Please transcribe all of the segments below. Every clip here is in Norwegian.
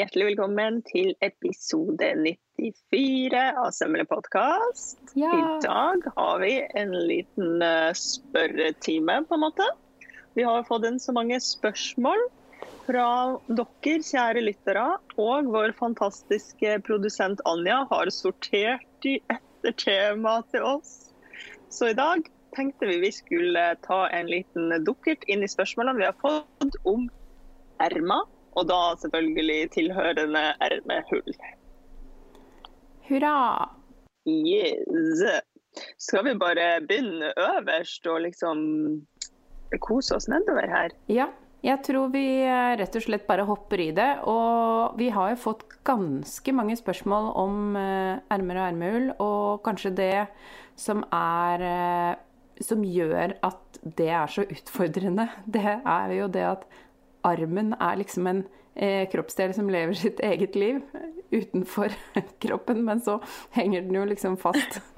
Hjertelig velkommen til episode 94 av Sømmelig podkast. Ja. I dag har vi en liten eh, spørretime, på en måte. Vi har fått inn så mange spørsmål fra dere, kjære lyttere, og vår fantastiske produsent Anja har sortert de etter tema til oss. Så i dag tenkte vi vi skulle ta en liten dukkert inn i spørsmålene vi har fått om ermer, og da selvfølgelig tilhørende ermehull. Hurra! Yes. Skal vi bare begynne øverst og liksom kose oss nedover her? Ja, jeg tror vi eh, rett og slett bare hopper i det. Og vi har jo fått ganske mange spørsmål om eh, ermer og ermehull, og kanskje det som er eh, Som gjør at det er så utfordrende, det er jo det at armen er liksom en eh, kroppsdel som lever sitt eget liv utenfor kroppen, men så henger den jo liksom fast.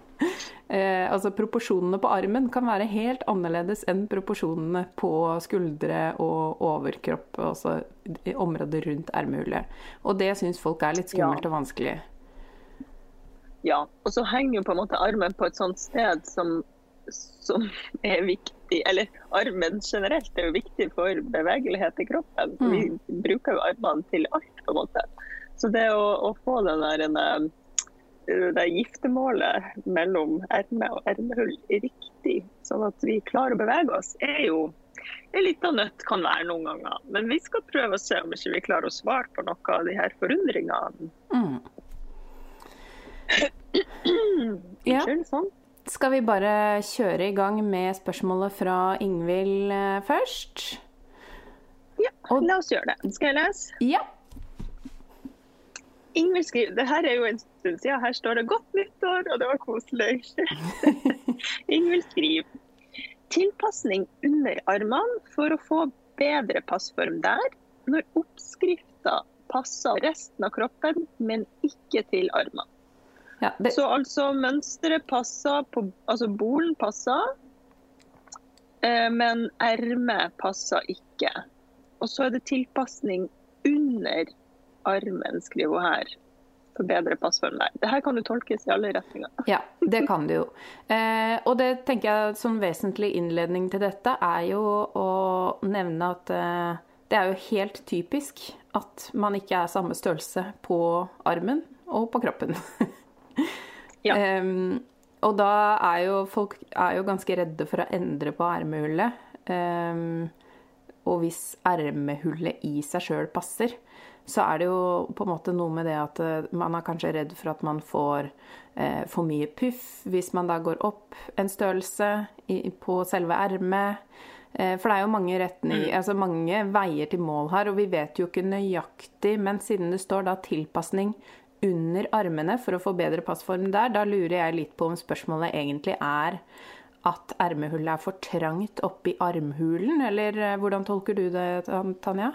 Eh, altså Proporsjonene på armen kan være helt annerledes enn proporsjonene på skuldre og overkropp, altså i området rundt ermehullet. Og det syns folk er litt skummelt Ja. og vanskelig. Ja. Og så henger jo på en måte armen på et sånt sted som, som er viktig Eller armen generelt er jo viktig for bevegelighet i kroppen. Mm. Vi bruker jo armene til alt, på en måte. Så det å, å få den der, en, eh, det giftermålet mellom erme og ermehull riktig, sånn at vi klarer å bevege oss, er jo en liten nøtt kan være noen ganger. Men vi skal prøve å se om ikke vi klarer å svare på noe av de her forundringene. Mm. Ja. Unnskyld, sånn. Skal vi bare kjøre i gang med spørsmålet fra Ingvild eh, først? Ja, Og- la oss gjøre det. Skal jeg lese? Ja. Ingvild skriver det her er jo en stund siden. Her står det 'godt nyttår', og det var koselig. Ingvild skriver tilpasning under armene for å få bedre passform der, når oppskrifta passer resten av kroppen, men ikke til armene. Ja det, Så altså mønsteret passer på Altså bolen passer, eh, men ermet passer ikke. Og så er det tilpasning under armen, skriver hun her. For bedre passform der. Det her kan jo tolkes i alle retninger. Ja, det kan det jo. Eh, og det tenker jeg som vesentlig innledning til dette er jo å nevne at eh, det er jo helt typisk at man ikke er samme størrelse på armen og på kroppen. Ja. Um, og da er jo folk er jo ganske redde for å endre på ermehullet. Um, og hvis ermehullet i seg sjøl passer, så er det jo på en måte noe med det at eh, man er kanskje redd for at man får eh, for mye puff hvis man da går opp en størrelse i, på selve ermet. Eh, for det er jo mange, retning, altså mange veier til mål her, og vi vet jo ikke nøyaktig, men siden det står da tilpasning under armene for å få bedre passform der, da lurer jeg litt på om spørsmålet egentlig er at ermehullet er for trangt oppi armhulen, eller eh, hvordan tolker du det, Tanja?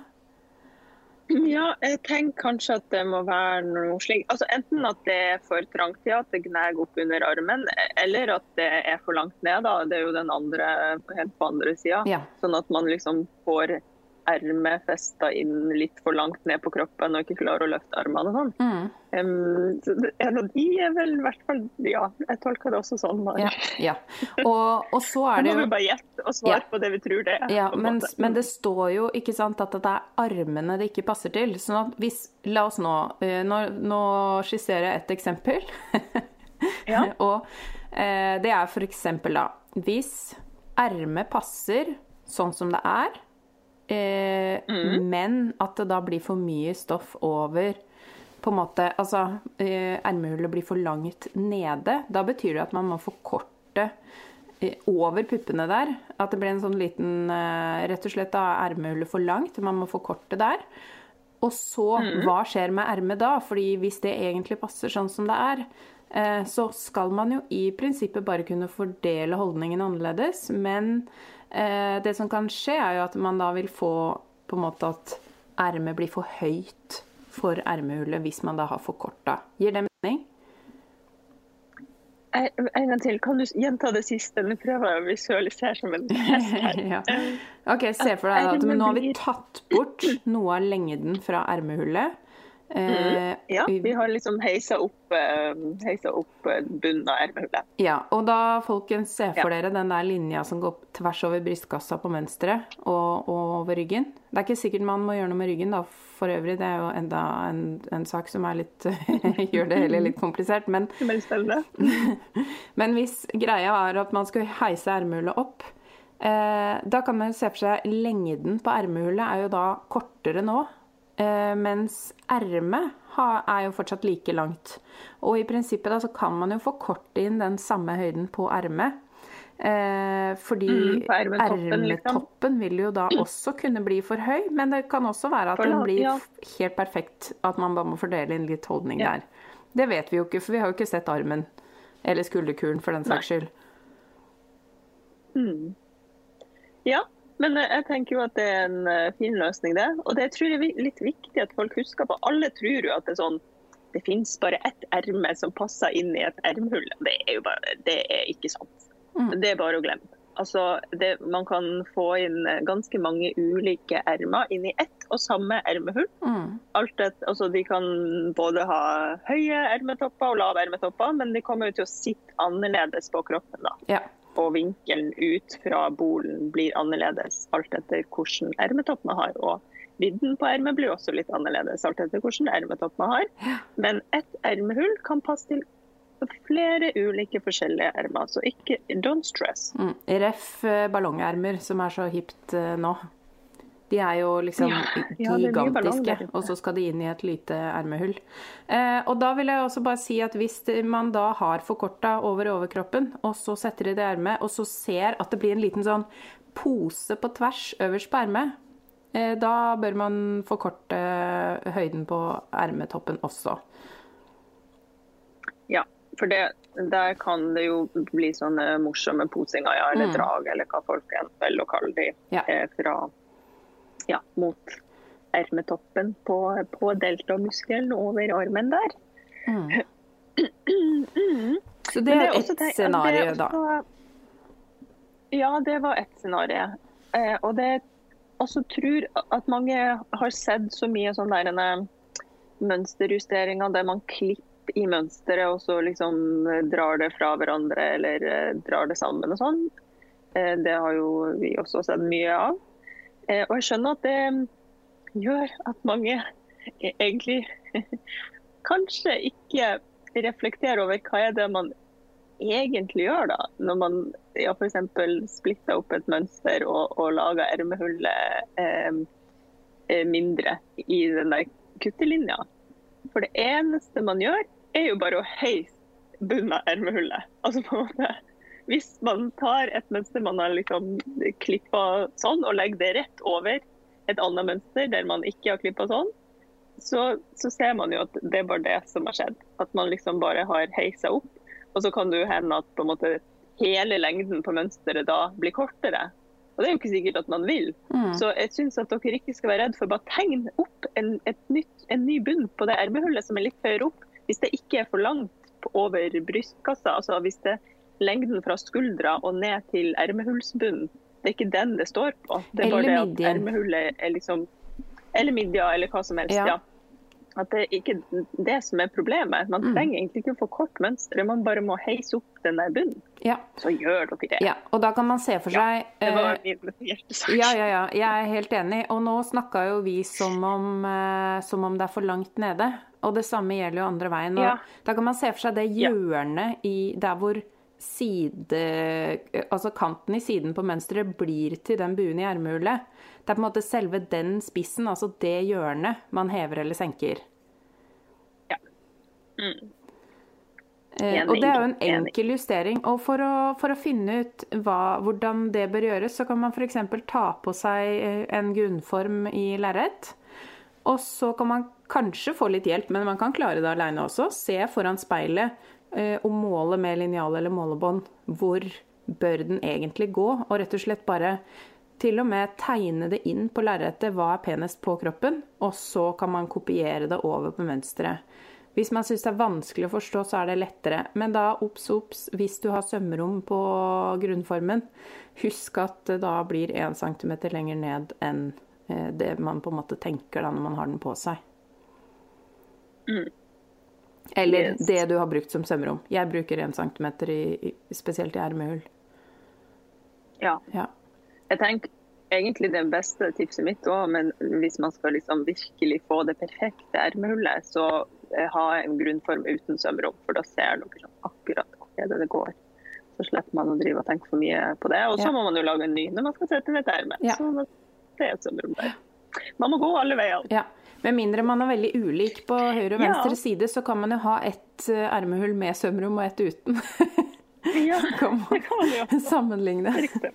Ja, jeg tenker kanskje at det må være noe slik Altså Enten at det er for trangt, ja, at det gnager opp under armen, eller at det er for langt ned. da, Det er jo den andre helt på andre sida. Ja. Sånn at man liksom får ermet festa inn litt for langt ned på kroppen og ikke klarer å løfte armene og sånn. Mm. Um, så det- de er vel i hvert fall Ja, jeg tolker det også sånn. Ja. ja. Og, og så er det må vi bare gjette og svare Ja. på det vi tror det er. Ja, men, men det står jo ikke sant at det er armene det ikke passer til. Sånn at hvis La oss nå eh, Nå, nå skisserer jeg et eksempel. Ja. og eh, det er eksempel da Hvis ermet passer sånn som det er, eh, Mm. men at det da blir for mye stoff over på en måte, altså eh, Ermehullet blir for langt nede. Da betyr det at man må forkorte eh, over puppene der. At det blir en sånn liten eh, Rett og slett da er ermehullet for langt. Man må forkorte der. Og så, hva skjer med ermet da? Fordi hvis det egentlig passer sånn som det er, så skal man jo i prinsippet bare kunne fordele holdningen annerledes. Men eh, det som kan skje, er jo at man da vil få på en måte at ermet blir for høyt for ermehullet hvis man da har forkorta. Gir det mening? En gang til. Kan du gjenta det siste? Nå prøver jeg å visualisere som en hest her. ja. Ok, Se for deg at nå har vi tatt bort noe av lengden fra ermehullet. Mm. Ja, vi har liksom heisa opp, heisa opp bunnen av ermehullet. Ja, og da folkens, se for dere den der linja som går tvers over brystkassa på mønsteret og, og, over ryggen. Det er ikke sikkert man må gjøre noe med ryggen, da, for øvrig. Det er jo enda en, en sak som er litt gjør det hele litt komplisert. Men, men hvis greia er at man skal heise ermehullet opp, eh, da kan man se for seg lengden på ermehullet er jo da kortere nå Eh, mens ermet er jo fortsatt like langt. Og i prinsippet da så kan man jo forkorte inn den samme høyden på ermet. Eh, fordi mm, ermetoppen liksom. vil jo da også kunne bli for høy, men det kan også være at den blir helt perfekt. At man bare må fordele inn litt holdning ja. der. Det vet vi jo ikke, for vi har jo ikke sett armen. Eller skulderkulen, for den saks skyld. Mm. Ja, men jeg tenker jo at det er en eh, fin løsning, det. Og det tror jeg er litt viktig at folk husker på. Alle tror jo at det er sånn det finnes bare ett erme som passer inn i et ermhull. Det er jo bare, det er ikke sant. Mm. Det er bare å glemme. Altså, det, man kan få inn ganske mange ulike ermer inn i ett og samme ermehull. Mm. Et, altså, de kan både ha høye ermetopper og lave ermetopper, men de kommer jo til å sitte annerledes på kroppen. da. Ja og vinkelen ut fra bolen blir annerledes alt etter hvilken ermetopp man har. Og vidden på ermet blir også litt annerledes alt etter hvilken ermetopp man har. Men ett ermehull kan passe til flere ulike forskjellige ermer, så ikke don't stress. Mm. Ref eh, ballongermer, som er så hipt eh, nå. De er jo liksom ja, gigantiske, ja, og så skal de inn i et lite ermehull. Eh, og da vil jeg også bare si at hvis man da har forkorta over overkroppen, og så setter de det i ermet, og så ser at det blir en liten sånn pose på tvers øverst på ermet, eh, da bør man forkorte høyden på ermetoppen også. Ja, for det, der kan det jo bli sånne morsomme posinger, ja, eller mm. drag, eller hva folk velger å kalle de, ja. eh, fra ja, mot ermetoppen på, på deltamuskelen over armen der. Mm. Så det er ett scenario, da? Ja, det var ett scenario. Eh, og det også tror at mange har sett så mye sånn der mønsterjusteringer der man klipper i mønsteret og så liksom drar det fra hverandre eller eh, drar det sammen og sånn. Eh, det har jo vi også sett mye av. Eh, og jeg skjønner at det gjør at mange egentlig kanskje ikke reflekterer over hva er det man egentlig gjør da, når man ja, f.eks. splitter opp et mønster og, og lager ermehullet eh, eh, mindre i den der kuttelinja. For det eneste man gjør, er jo bare å heise bunnen av ermehullet. Altså på en måte hvis man tar et mønster man har liksom klippa sånn, og legger det rett over et annet mønster der man ikke har klippa sånn, så, så, ser man jo at det er bare det som har skjedd. At man liksom bare har heisa opp. Og så kan det jo hende at på en måte hele lengden på mønsteret da blir kortere. Og det er jo ikke sikkert at man vil. Mm. Så jeg syns at dere ikke skal være redd for å bare tegne opp en, nytt, en ny bunn på det ermehullet som er litt høyere opp. Hvis det ikke er for langt over brystkassa. Altså hvis det lengden fra skuldra og ned til ermehullsbunnen. Det er ikke den det står på. Det er bare det at ermehullet er liksom Eller midja, eller hva som helst. ja. ja. At det er ikke det som er problemet. Man mm. trenger egentlig ikke å få kort mønster, man bare må heise opp den der bunnen. Ja. Så gjør dere det. Ja, og da kan man se for seg ja, Det var eh, min hjertesak. Ja, ja, ja. Jeg er helt enig. Og nå snakka jo vi som om, uh, som om, det er for langt nede. Og det samme gjelder jo andre veien. Ja. Da kan man se for seg det hjørnet i der hvor side Altså kanten i siden på mønsteret blir til den buen i ermehullet. Det er på en måte selve den spissen, altså det hjørnet, man hever eller senker. Ja. Mm. Enig. og det er jo en enkel justering. Og for å, for å finne ut hva, hvordan det bør gjøres, så kan man f.eks. ta på seg eh, en grunnform i lerret. Og så kan man kanskje få litt hjelp, men man kan klare det aleine også. Se foran speilet Eh, å måle med linjal eller målebånd hvor bør den egentlig gå, og rett og slett bare til og med tegne det inn på lerretet hva er penest på kroppen, og så kan man kopiere det over på mønsteret. Hvis man syns det er vanskelig å forstå, så er det lettere. Men da obs, obs, hvis du har sømrom på grunnformen, husk at det da blir 1 cm lenger ned enn eh, det man på en måte tenker da når man har den på seg. Mm. Eller Yes. det du har brukt som sømrom. Jeg bruker 1 cm i, spesielt i ermehull. Ja. Ja. Jeg tenker egentlig det beste tipset mitt òg, men hvis man skal liksom virkelig få det perfekte ermehullet, så eh, ha en grunnform uten sømrom, for da ser dere sånn akkurat hvor det går. Så slipper man å drive og tenke for mye på det. Og så Ja. må man jo lage en ny når man skal sette inn et erme. Ja. Så det er et sømrom der. Man må gå alle veier. Ja. Med mindre man er veldig ulik på høyre og Ja. venstre side, så kan man jo ha ett eh, ermehull med sømrom og ett uten. Ja, det kan man jo. sammenligne. Riktig.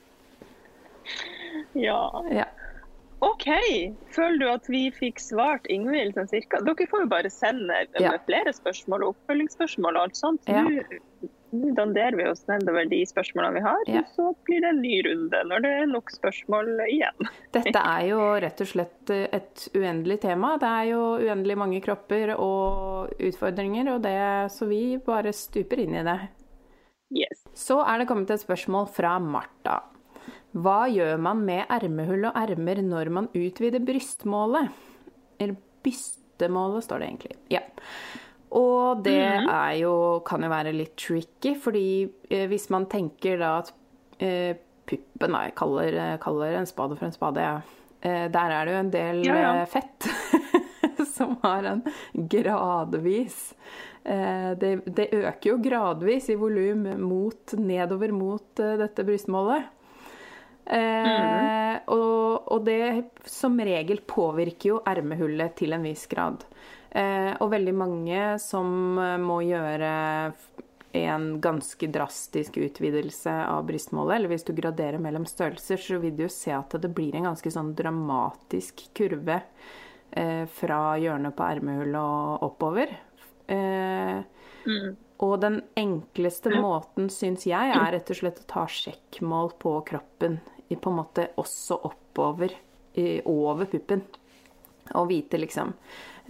Ja. Ja. OK. Føler du at vi fikk svart Ingvild sånn cirka? Dere får jo bare sende Ja. flere spørsmål og oppfølgingsspørsmål og alt sånt. Ja. Nå danderer vi oss nedover de spørsmålene vi har, Ja. og så blir det en ny runde når det er nok spørsmål igjen. Dette er jo rett og slett eh, et uendelig tema. Det er jo uendelig mange kropper og utfordringer, og det, så vi bare stuper inn i det. Yes. Så er det kommet et spørsmål fra Martha. Hva gjør man med ermehull og ermer når man utvider brystmålet? Eller bystemålet, står det egentlig. Ja. Og det er jo, kan jo være litt tricky, fordi eh, hvis man tenker da at eh, puppen Nei, jeg kaller, eh, kaller en spade for en spade. Eh, der er det jo en del Ja, ja. eh, fett som har en gradvis eh, det, det øker jo gradvis i volum mot, nedover mot dette brystmålet. Eh, og, og det som regel påvirker jo ermehullet til en viss grad. Eh, og veldig mange som eh, må gjøre en ganske drastisk utvidelse av brystmålet, eller hvis du graderer mellom størrelser, så vil du jo se at det blir en ganske sånn dramatisk kurve eh, fra hjørnet på ermehullet og oppover. Eh, Mm. og den enkleste måten, syns jeg, er rett og slett å ta sjekkmål på kroppen. I på en måte også oppover, i, over puppen. Og vite liksom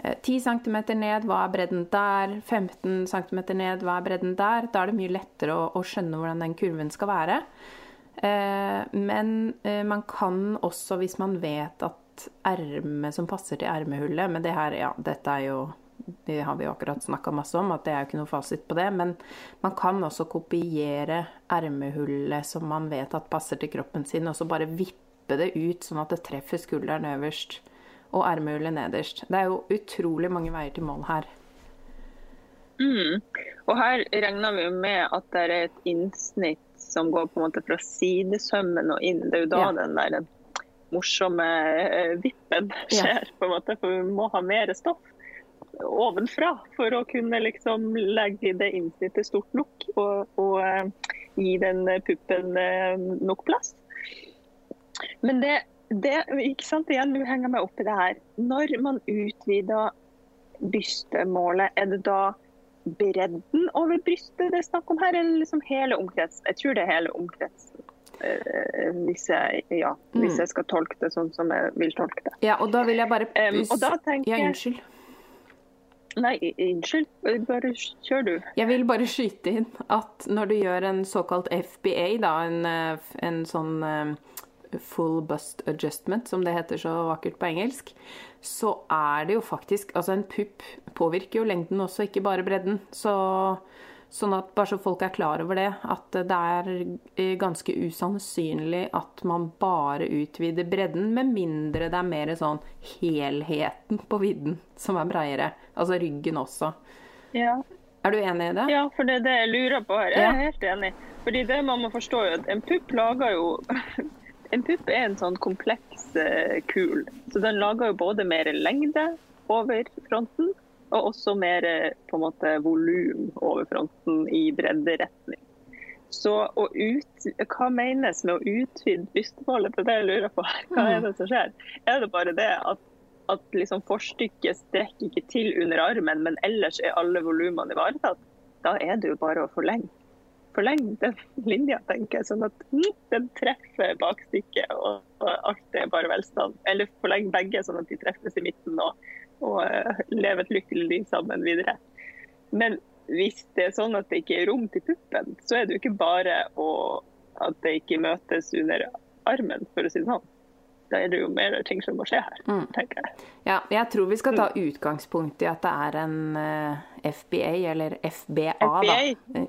10 cm ned, hva er bredden der? 15 cm ned, hva er bredden der? Da er det mye lettere å, å skjønne hvordan den kurven skal være. Eh, men eh, man kan også, hvis man vet at ermet som passer til ermehullet Men det her, ja, dette er jo det har vi jo akkurat snakka masse om, at det er jo ikke noe fasit på det. Men man kan også kopiere ermehullet som man vet at passer til kroppen sin, og så bare vippe det ut sånn at det treffer skulderen øverst og ermehullet nederst. Det er jo utrolig mange veier til mål her. Mm. Og her regner vi med at det er et innsnitt som går på en måte fra sidesømmen og inn. Det er jo da Ja. den der morsomme vippen vippen Ja. skjer, på en måte, for vi må ha mer stoff ovenfra for å kunne liksom legge det innsnittet stort nok og, og eh, gi den puppen eh, nok plass. Men det, det ikke sant, igjen, nå henger meg opp i det her. Når man utvider bystemålet, er det da bredden over brystet det er snakk om her, eller liksom hele omkretsen? Jeg tror det er hele omkretsen. eh, hvis, jeg, ja, hvis Mm. jeg skal tolke det sånn som jeg vil tolke det. Ja, og da vil jeg bare um, og da tenker Ja, unnskyld. Nei, unnskyld. Bare kjør du. Jeg vil bare skyte inn at når du gjør en såkalt FBA, da, en, eh, en sånn eh, full bust adjustment, som det heter så vakkert på engelsk, så er det jo faktisk Altså, en pupp påvirker jo lengden også, ikke bare bredden. Så Sånn at bare så folk er klar over det, at det er eh, ganske usannsynlig at man bare utvider bredden, med mindre det er mer sånn helheten på vidden som er breiere. Altså ryggen også. Ja. Er du enig i det? ja, for det er det jeg lurer på her. Jeg Ja. er helt enig. Fordi det man må forstå er at en pupp lager jo En pupp er en sånn kompleks eh, kul. Så den lager jo både mer lengde over fronten, og også mer eh, på en måte volum over fronten i bredderetning. Så ut, hva menes med å utvide brystmålet? Det er det jeg lurer på. Hva er det som skjer? Er det bare det at, at liksom forstykket strekker ikke til under armen, men ellers er alle volumene ivaretatt? Da er det jo bare å forlenge. Forleng den linja, tenker jeg, sånn at mm, den treffer bakstykket og, alt er bare velstand. Eller forleng begge, sånn at de treffes i midten og, og eh, lever et lykkelig liv sammen videre. Men hvis det er sånn at det ikke er rom til puppen, så er det jo ikke bare å, at det ikke møtes under armen, for å si det sånn. Da er det jo mer ting som må skje her, Mm. tenker jeg. Ja, jeg tror vi skal ta utgangspunkt i at det er en eh, FBA, eller FBA, FBA? da.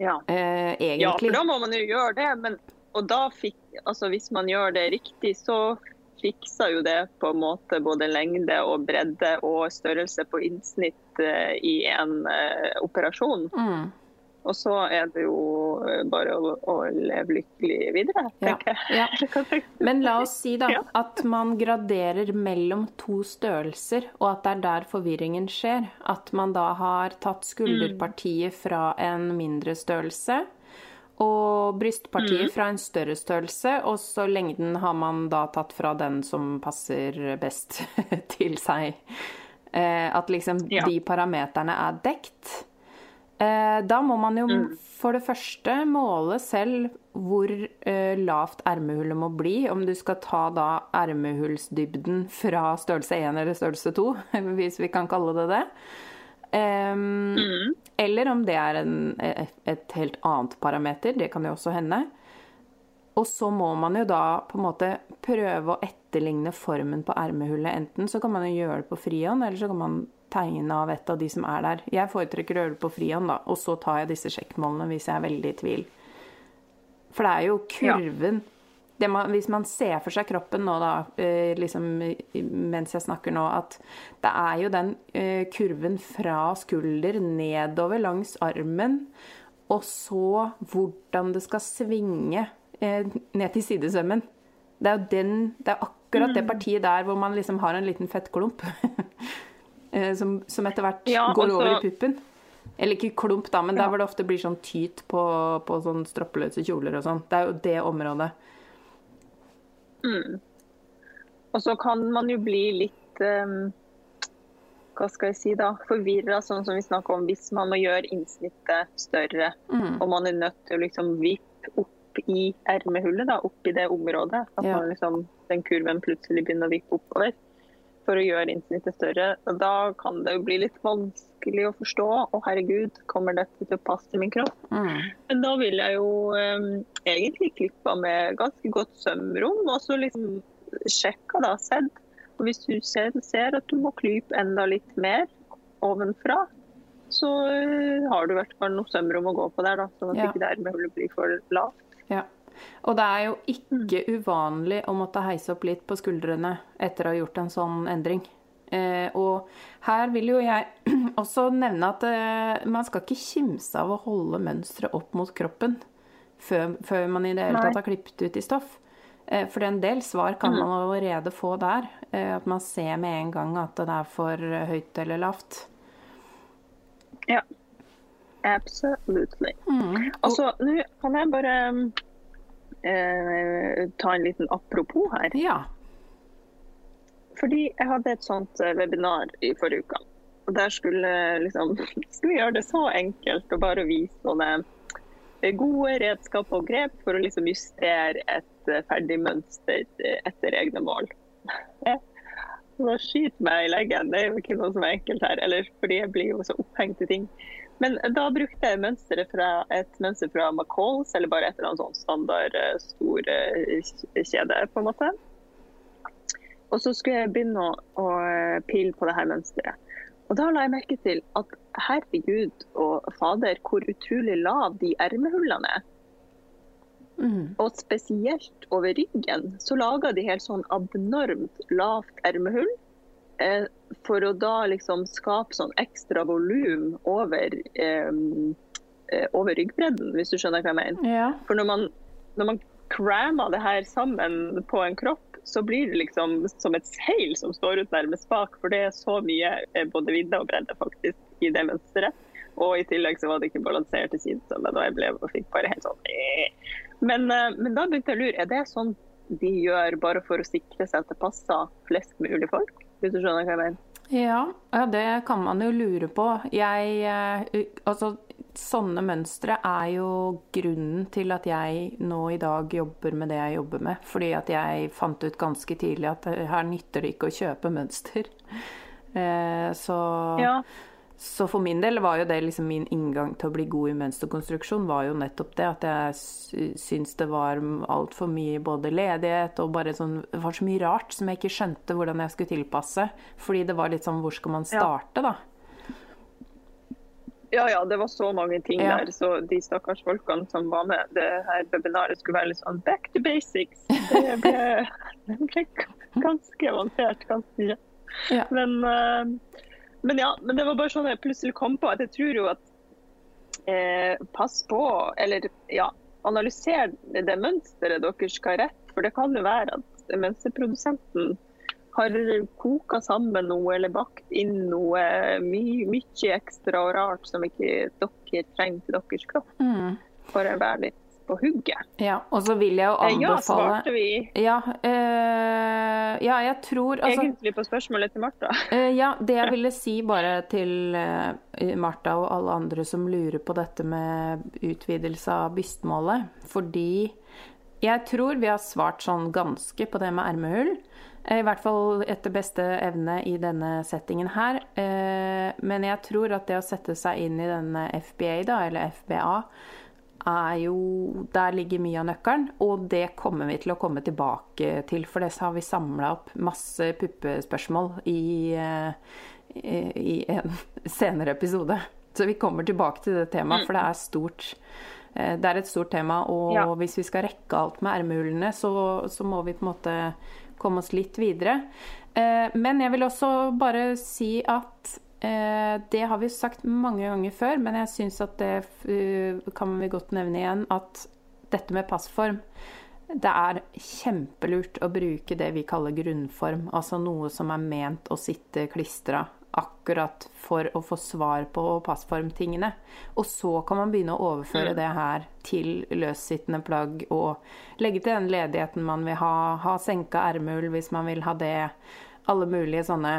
Ja. Eh, ja, for da må man jo gjøre det. Men, og da fikk, altså hvis man gjør det riktig, så fiksa jo det på en måte både lengde og bredde og størrelse på innsnitt eh, i en eh, operasjon. Mm. Og så er det jo eh, bare å, å leve lykkelig videre, Ja, tenker jeg. ja. Du? Men la oss si da at man graderer mellom to størrelser, og at det er der forvirringen skjer. At man da har tatt skulderpartiet fra en mindre størrelse, og brystpartiet fra en større størrelse, og så lengden har man da tatt fra den som passer best til seg. Eh, at liksom Ja. de parameterne er dekt. Eh, da må man jo for det første måle selv hvor eh, lavt ermehullet må bli. Om du skal ta da ermehullsdybden fra størrelse 1 eller størrelse 2, hvis vi kan kalle det det. Em, Eller om det er en, et helt annet parameter. Det kan jo også hende. Og så må man jo da på en måte prøve å etterligne formen på ermehullet. Enten så kan man jo gjøre det på frihånd, eller så kan man tegne av et av de som er der. Jeg foretrekker å gjøre det på frihånd, da, og så tar jeg disse sjekkmålene hvis jeg er veldig i tvil. For det er jo kurven det man, Hvis man ser for seg kroppen nå, da, eh, liksom mens jeg snakker nå, at det er jo den eh, kurven fra skulder nedover langs armen, og så hvordan det skal svinge eh, ned til sidesømmen. Det er jo den, det er akkurat det partiet der hvor man liksom har en liten fettklump. eh, som, som etter hvert Ja, går over i puppen. Eller ikke klump, da, men der hvor det ofte blir sånn tyt på, på sånn stroppeløse kjoler og sånn. Det er jo det området. Og så kan man jo bli litt um, hva skal jeg si da, forvirra, sånn som vi snakker om, hvis man må gjøre innsnittet større. Og man er nødt til å liksom vippe opp i ermehullet, da, opp i det området. At Ja. man liksom, den kurven plutselig begynner å vippe oppover for å gjøre innsnittet større. Da kan det jo bli litt vanskelig å forstå. Å herregud, kommer dette til å passe min kropp? Mm. Men da vil jeg jo um, egentlig klippa med ganske godt sømrom, og så liksom sjekka da, sett. Og hvis du ser, ser at du må klype enda litt mer ovenfra, så uh, har du i hvert fall noe sømrom å gå på der, da, sånn at Ja. ikke det blir for lavt. Ja. Og det er jo ikke uvanlig å måtte heise opp litt på skuldrene etter å ha gjort en sånn endring. Eh, og her vil jo jeg også nevne at eh, man skal ikke kimse av å holde mønsteret opp mot kroppen før, før man i det hele tatt har klippet ut i stoff. Eh, for en del svar kan man allerede få der. Eh, at man ser med en gang at det er for høyt eller lavt. Ja. Absolutely. Mm. Altså, nå kan jeg bare um, eh, ta en liten apropos her. Ja. Fordi jeg hadde et sånt eh, webinar i forrige uke. Og der skulle, liksom, skulle vi gjøre det så enkelt og bare vise sånne eh, gode redskap og grep for å liksom justere et eh, ferdig mønster eh, etter egne mål. Så skyter meg i leggen. Det er jo ikke noe som er enkelt her. Eller fordi jeg blir jo så opphengt i ting. Men da brukte jeg mønsteret fra, et mønster fra McCalls, eller bare et eller annet sånn standard eh, stor eh, kjede, på en måte. Og så skulle jeg begynne å, å pille på det her mønsteret. Og da la jeg merke til at herregud og fader, hvor utrolig lav de ermehullene er. Mm. Og spesielt over ryggen så laga de helt sånn abnormt lavt ermehull. Eh, for å da liksom skape sånn ekstra volum over, eh, eh, over ryggbredden, hvis du skjønner hva jeg mener. ja. For når man, når man crammer det her sammen på en kropp, så blir det liksom som et seil som står ut nærmest bak. For det er så mye både vidde og bredde faktisk i det mønsteret. Og i tillegg så var det ikke balansert til sidesømmen, og jeg ble og fikk bare helt sånn men, men da begynte jeg å lure, er det sånn de gjør bare for å sikre seg at det passer flest mulig folk? Hvis du skjønner hva jeg mener? Ja, ja, det kan man jo lure på. Jeg eh, Altså, sånne mønstre er jo grunnen til at jeg nå i dag jobber med det jeg jobber med. Fordi at jeg fant ut ganske tidlig at eh, her nytter det ikke å kjøpe mønster. Eh, så, Ja. Så for min del var jo det liksom min inngang til å bli god i mønsterkonstruksjon, var jo nettopp det at jeg syns det var altfor mye både ledighet og bare sånn Det var så mye rart som jeg ikke skjønte hvordan jeg skulle tilpasse. Fordi det var litt sånn Hvor skal man starte, da? Ja, ja, det var så mange ting ja. der. Så de stakkars folkene som var med det her webinaret, skulle være litt sånn back to basics. Det ble, det ble ganske avansert, ganske. Ja. Men uh, men ja, men det var bare sånn jeg plutselig kom på at jeg tror jo at eh, Pass på, eller ja, analyser det mønsteret dere skal rette. For det kan jo være at mønsterprodusenten har koka sammen noe eller bakt inn noe mye, mye ekstra og rart som ikke dere trenger til deres kropp. Mm. For å være litt på hugget. Ja, og så vil jeg jo anbefale Ja, svarte vi? Ja, øh, ja jeg tror altså, Egentlig på spørsmålet til Martha. Øh, ja, det jeg ville si bare til uh, Martha og alle andre som lurer på dette med utvidelse av bystmålet, fordi jeg tror vi har svart sånn ganske på det med ermehull. I hvert fall etter beste evne i denne settingen her. Men jeg tror at det å sette seg inn i denne FBA, da, eller FBA, er jo Der ligger mye av nøkkelen, og det kommer vi til å komme tilbake til. For det så har vi samla opp masse puppespørsmål i, eh, i, en senere episode. Så vi kommer tilbake til det temaet, for det er stort. Eh, det er et stort tema, og ja. hvis vi skal rekke alt med ermehullene, så, så må vi på en måte komme oss litt videre. Eh, men jeg vil også bare si at det har vi sagt mange ganger før, men jeg syns at det eh, kan vi godt nevne igjen. At dette med passform Det er kjempelurt å bruke det vi kaller grunnform. Altså noe som er ment å sitte klistra akkurat for å få svar på passformtingene. Og så kan man begynne å overføre mm. det her til løssittende plagg og legge til den ledigheten man vil ha. Ha senka ermehull hvis man vil ha det alle mulige sånne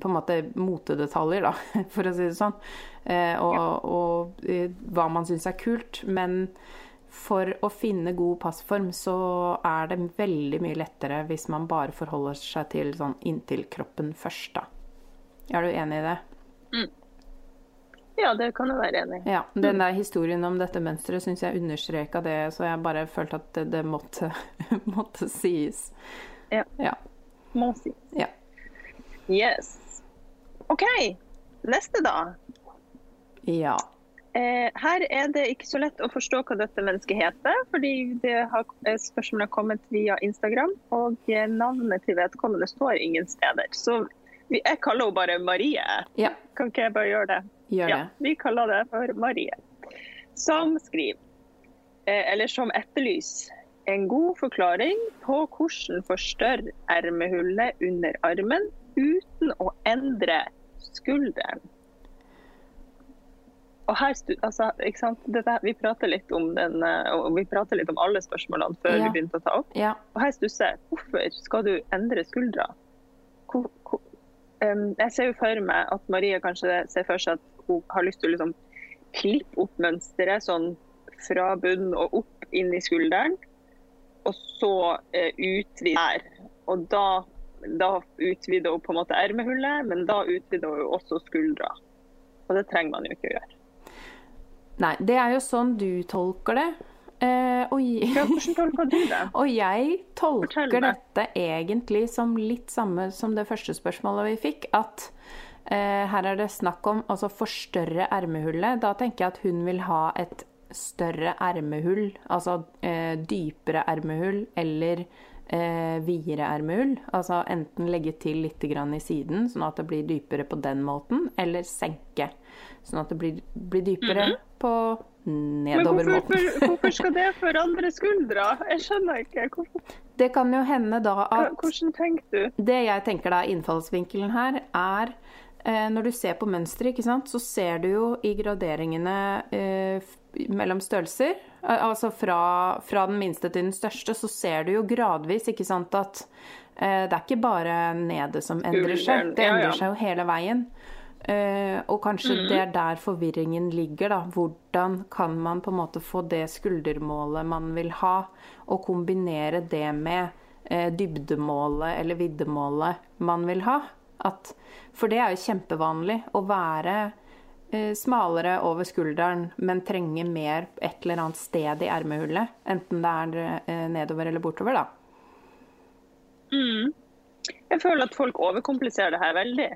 på en måte motedetaljer, da, for å si det sånn. Eh, og, og, og, hva man syns er kult. Men for å finne god passform så er det veldig mye lettere hvis man bare forholder seg til sånn inntil kroppen først, da. Er du enig i det? Mm. Ja, det kan jeg være enig i. Ja, den der historien om dette mønsteret syns jeg understreka det, så jeg bare følte at det, det måtte, måtte sies. Ja. ja. Må sies. Ja. Yes. OK. Neste, da. Ja. Eh, her er det ikke så lett å forstå hva dette mennesket heter, fordi det har, eh, spørsmålet har kommet via Instagram, og navnet til vedkommende står ingen steder. Så jeg kaller henne bare Marie. Ja. Kan ikke jeg bare gjøre det? Gjør det. Ja, vi kaller det for Marie. Som skriver, eh, eller som etterlyser, en god forklaring på hvordan forstørre ermehullet under armen uten å endre skulderen. Og her, altså, Dette, vi prater litt om den, eh, og vi prater litt om alle spørsmålene før ja. vi begynte å ta opp. Ja. Og her stusser jeg. Hvorfor skal du endre skuldra? Hvor, hvor, um, jeg ser jo for meg at Marie kanskje ser for seg at hun har lyst til å liksom klippe opp mønsteret sånn fra bunnen og opp inn i skulderen. Og så uh, utvide her. Og da da utvider hun på en måte ermehullet, men da utvider hun også skuldra. Og det trenger man jo ikke å gjøre. Nei, det er jo sånn du tolker det. Eh, og, ja, hvordan tolker du det? og jeg tolker dette egentlig som litt samme som det første spørsmålet vi fikk. At eh, her er det snakk om altså forstørre ermehullet. Da tenker jeg at hun vil ha et større ermehull, altså eh, dypere ermehull eller eh, videre ermeull. Altså enten legge til litt i siden, sånn at det blir dypere på den måten, eller senke. Sånn at det blir, blir dypere mm -hmm. på nedover-måten. Men hvorfor, hvorfor, skal det forandre skuldra? Jeg skjønner ikke. Hvorfor? Det kan jo hende da at Hvordan tenker du? Det jeg tenker da, innfallsvinkelen her, er eh, når du ser på mønsteret, så ser du jo i graderingene eh, mellom størrelser. Altså fra, fra, den minste til den største, så ser du jo gradvis ikke sant, at eh, det er ikke bare nede som endrer seg. Det endrer seg jo hele veien. Eh, og kanskje mm. det er der forvirringen ligger, da. Hvordan kan man på en måte få det skuldermålet man vil ha, og kombinere det med eh, dybdemålet eller viddemålet man vil ha? At, for det er jo kjempevanlig å være eh, smalere over skulderen, men trenger mer et eller annet sted i ermehullet. Enten det er eh, nedover eller bortover, da. Mm. Jeg føler at folk overkompliserer det her veldig.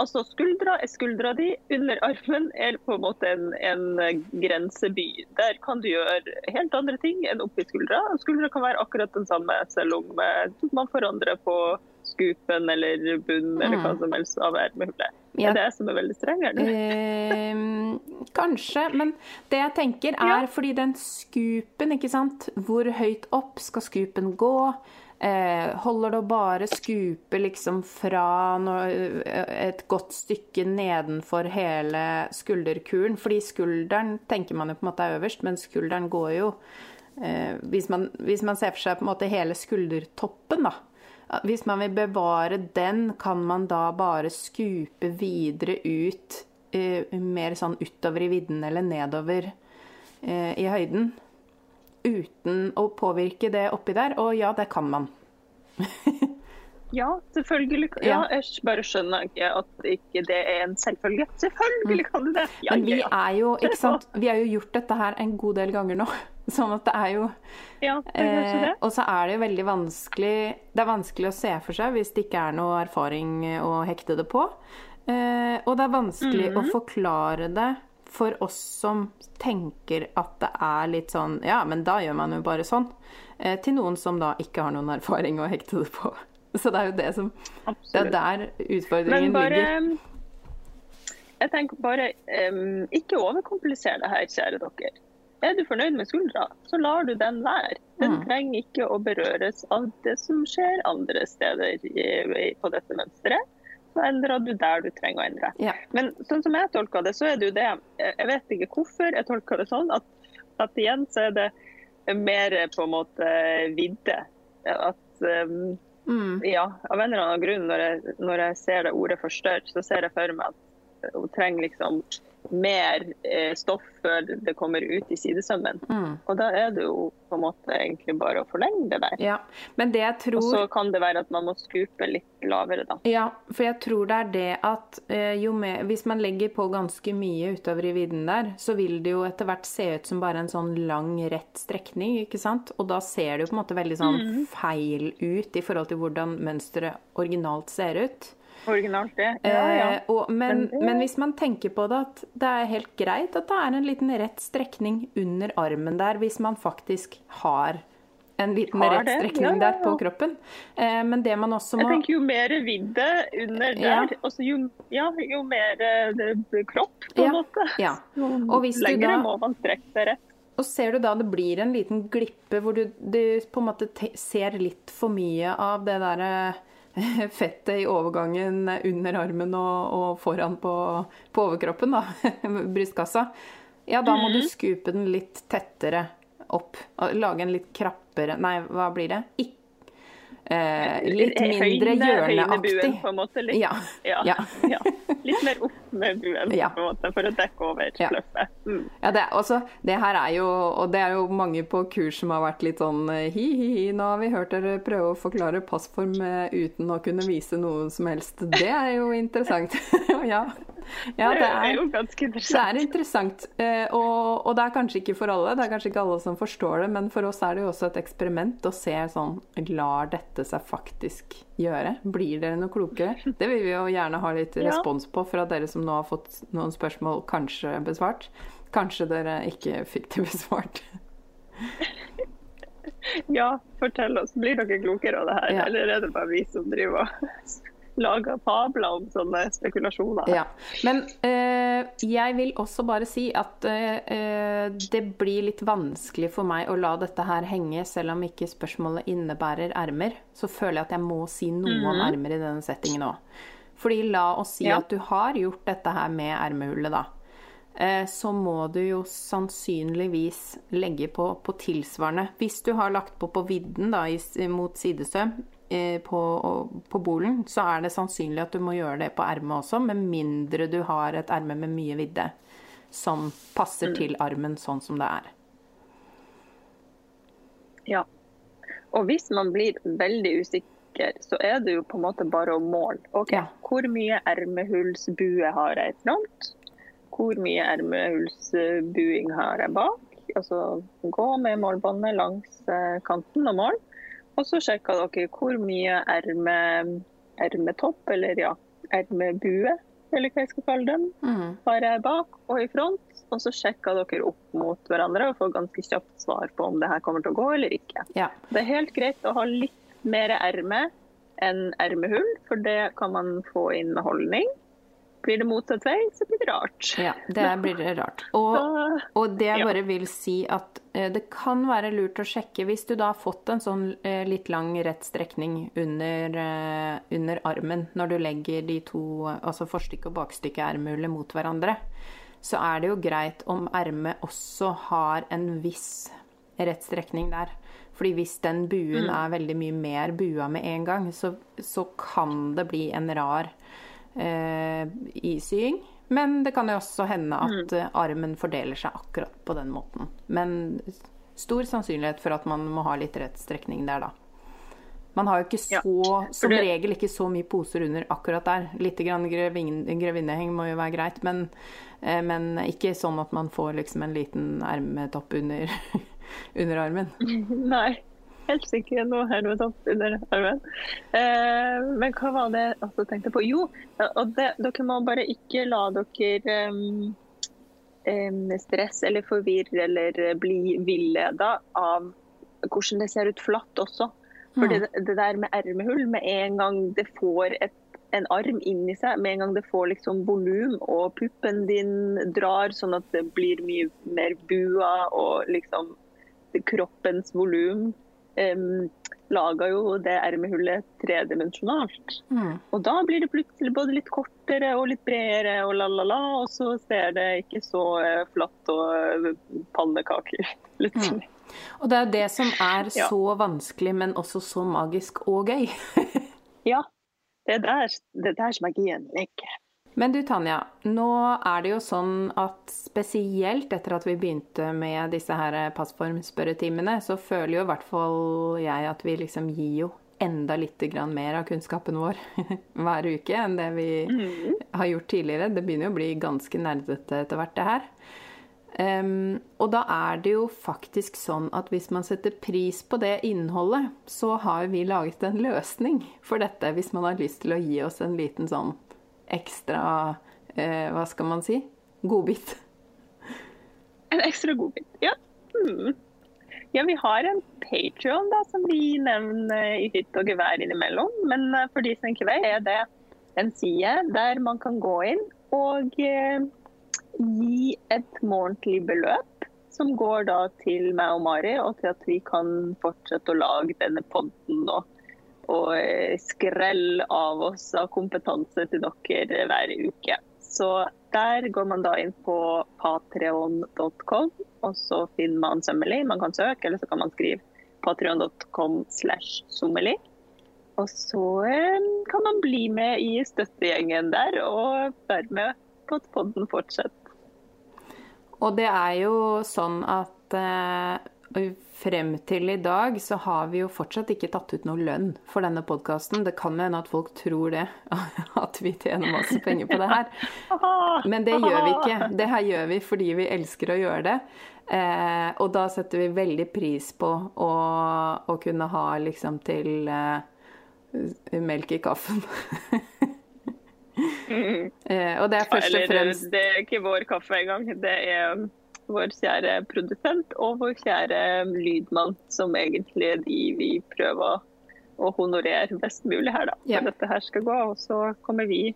Altså Skuldra er skuldra di, under armen er på en måte en, en grenseby. Der kan du gjøre helt andre ting enn oppi skuldra. Skuldra kan være akkurat den samme, selv om eh, man forandrer på skupen eller bunnen eller hva Mm. som helst av ermehullet. Ja. Er det jeg som er veldig streng er det? Eh, kanskje, men det jeg tenker er Ja. fordi den skupen, ikke sant Hvor høyt opp skal skupen gå? Eh, holder det å bare skupe liksom fra noe, et godt stykke nedenfor hele skulderkulen? Fordi skulderen tenker man jo på en måte er øverst, men skulderen går jo eh, hvis, man, hvis man ser for seg på en måte hele skuldertoppen, da. Hvis man vil bevare den, kan man da bare skupe videre ut, eh, mer sånn utover i vidden eller nedover eh, i høyden. Uten å påvirke det oppi der. Og ja, det kan man. Ja, selvfølgelig. Ja, jeg bare skjønner ikke at ikke det er en selvfølge. Selvfølgelig kan du det! Ja, Men vi er jo, vi har jo gjort dette her en god del ganger nå. Sånn at det er jo ja det er Eh, og så er det jo veldig vanskelig Det er vanskelig å se for seg hvis det ikke er noe erfaring å hekte det på. Eh, og det er vanskelig Mhm. å forklare det for oss som tenker at det er litt sånn Ja, men da gjør man jo bare sånn. Eh, til noen som da ikke har noen erfaring å hekte det på. Så det er jo det som Det er Absolutt. der Men utfordringen bare ligger. Jeg tenker bare um, Ikke overkomplisere det her, kjære dere. Er du fornøyd med skuldra, så lar du den være. Den Mm. trenger ikke å berøres av det som skjer andre steder i, på dette mønsteret. Så endrer du der du trenger å endre. Ja. Men sånn som jeg tolker det, så er det jo det Jeg vet ikke hvorfor jeg tolker det sånn, at, at igjen så er det mer på en måte vidde. At um, Mm. ja, av en eller annen grunn, når jeg, når jeg ser det ordet forstørret, så ser jeg for meg at hun trenger liksom mer eh, stoff før det kommer ut i sidesømmen. Mm. Og da er det jo på en måte egentlig bare å forlenge det der. ja. Men det jeg tror Og så kan det være at man må skupe litt lavere, da. Ja, for jeg tror det er det at eh, jo mer, hvis man legger på ganske mye utover i vidden der, så vil det jo etter hvert se ut som bare en sånn lang, rett strekning, ikke sant? Og da ser det jo på en måte veldig sånn Mm. feil ut i forhold til hvordan mønsteret originalt ser ut. Originalt, det. Ja, ja. Eh, og, men, Men hvis man tenker på det at det er helt greit at det er en liten rett strekning under armen der, hvis man faktisk har en liten Har rett strekning ja, der på kroppen. Eh, men det man også må Jeg tenker jo mer vidde under der, jo, ja, jo mer eh, kropp, på Ja, en måte. ja. Og lengre da- må man strekke seg rett. Og ser du da det blir en liten glippe hvor du, du på en måte te ser litt for mye av det derre fettet i overgangen under armen og, og foran på, på overkroppen, da, brystkassa, ja, da må du skupe den litt tettere opp. og Lage en litt krappere Nei, hva blir det? Ik eh, litt mindre hjørneaktig. på en måte. Litt, Ja. ja. ja. ja. Litt mer opp med buen, på en måte, for å dekke over Ja. fluffet. Mm. Ja, det, også, det her er jo Og det er jo mange på kurs som har vært litt sånn hi-hi-hi, nå har vi hørt dere prøve å forklare passform eh, uten å kunne vise noe som helst. Det er jo interessant. ja. ja, det det er er jo ganske interessant. det er interessant, eh, og, og det er kanskje ikke for alle. Det er kanskje ikke alle som forstår det, men for oss er det jo også et eksperiment å se sånn Lar dette seg faktisk gjøre? Blir dere noe klokere? Det vil vi jo gjerne ha litt respons på fra dere som nå har fått noen spørsmål kanskje besvart. Kanskje dere ikke fikk det besvart. Ja, fortell oss. Blir dere klokere av det her, Ja. eller er det bare vi som driver og lager fabler om sånne spekulasjoner? Ja. Men eh, jeg vil også bare si at eh, eh, det blir litt vanskelig for meg å la dette her henge, selv om ikke spørsmålet innebærer ermer. Så føler jeg at jeg må si noe om ermer i denne settingen òg. Fordi la oss si Ja. at du har gjort dette her med ermehullet, da. Eh, så må du jo sannsynligvis legge på, på tilsvarende. Hvis du har lagt på på vidden da, i, mot sidesøm eh, på, på bolen, så er det sannsynlig at du må gjøre det på ermet også, med mindre du har et erme med mye vidde som passer til armen sånn som det er. Ja. Og hvis man blir veldig usikker, så er det jo på en måte bare å måle. Ok, Ja. Hvor mye ermehullsbue har jeg i front? hvor mye ermehullsbuing har jeg bak. Altså gå med målbåndet langs eh, kanten og mål. Og så sjekker dere hvor mye erme, ermetopp, eller ja, ermebue, eller hva jeg skal kalle dem, Mm. har jeg bak og i front. Og så sjekker dere opp mot hverandre og får ganske kjapt svar på om det her kommer til å gå eller ikke. Ja. Det er helt greit å ha litt mer erme enn ermehull, for det kan man få inn med holdning. Blir det motsatt vei, så blir det rart. ja, det blir rart. Og, og det jeg bare vil si at eh, det kan være lurt å sjekke hvis du da har fått en sånn eh, litt lang rett strekning under, eh, under armen når du legger de to, altså forstykke og bakstykke ermehullet mot hverandre, så er det jo greit om ermet også har en viss rett strekning der. Fordi hvis den buen er veldig mye mer bua med en gang, så, så kan det bli en rar eh, sying Men det kan jo også hende at mm. armen fordeler seg akkurat på den måten. Men stor sannsynlighet for at man må ha litt rett strekning der, da. Man har jo ikke så, Ja, som regel ikke så mye poser under akkurat der. Litt grevinneheng må jo være greit, men, eh, men ikke sånn at man får liksom en liten ermetopp under, under armen. nei, helt sikkert noe hermetopp under armen. Eh, men hva var det jeg også tenkte på? Jo, og det, dere må bare ikke la dere um, em, stresse eller forvirre eller bli villeda av hvordan det ser ut flatt også. For det, det der med ermehull, med en gang det får et, en arm inni seg, med en gang det får liksom volum og puppen din drar sånn at det blir mye mer bua og liksom kroppens volum, em, laga jo det ermehullet tredimensjonalt. Mm. Og da blir det plutselig både litt kortere og litt bredere og la-la-la, og så ser det ikke så eh, flatt og eh, pannekaker Mm. Og det er jo det som er Ja. så vanskelig, men også så magisk og gøy. Ja, det er der, det er der magien ligger. Men du Tanja, nå er det jo sånn at spesielt etter at vi begynte med disse her passformspørretimene, så føler jo i hvert fall jeg at vi liksom gir jo enda litt grann mer av kunnskapen vår hver uke enn det vi har gjort tidligere. Det begynner jo å bli ganske nerdete etter hvert, det her. Um, og da er det jo faktisk sånn at hvis man setter pris på det innholdet, så har vi laget en løsning for dette, hvis man har lyst til å gi oss en liten sånn ekstra eh, Hva skal man si? Godbit. En ekstra godbit, ja. Mm. Ja, vi har en Patreon da, som vi nevner i hytt og gevær innimellom. Men eh, for de som ikke vet, er det en side der man kan gå inn og eh, gi et månedlig beløp. Som går da til meg og Mari, og til at vi kan fortsette å lage denne podden og, og skrell skrelle av oss av kompetanse til dere hver uke. Så der går man da inn på patreon.com, og så finner man Sømmelig. Man kan søke, eller så kan man skrive patreon.com slash sommelig. Og så eh, kan man bli med i støttegjengen der, og være med på at podden fortsetter. Og det er jo sånn at eh, frem til i dag så har vi jo fortsatt ikke tatt ut noe lønn for denne podkasten. Det kan hende at folk tror det, at vi tjener masse penger på det her. Men det gjør vi ikke. Det her gjør vi fordi vi elsker å gjøre det. Eh, og da setter vi veldig pris på å, å kunne ha liksom til eh, melk i kaffen. eh, og det er først og Eller, fremst det er ikke vår kaffe engang. Det er vår kjære produsent og vår kjære lydmann, som egentlig er de vi prøver å honorere best mulig her, da. For Ja. dette her skal gå. Og så kommer vi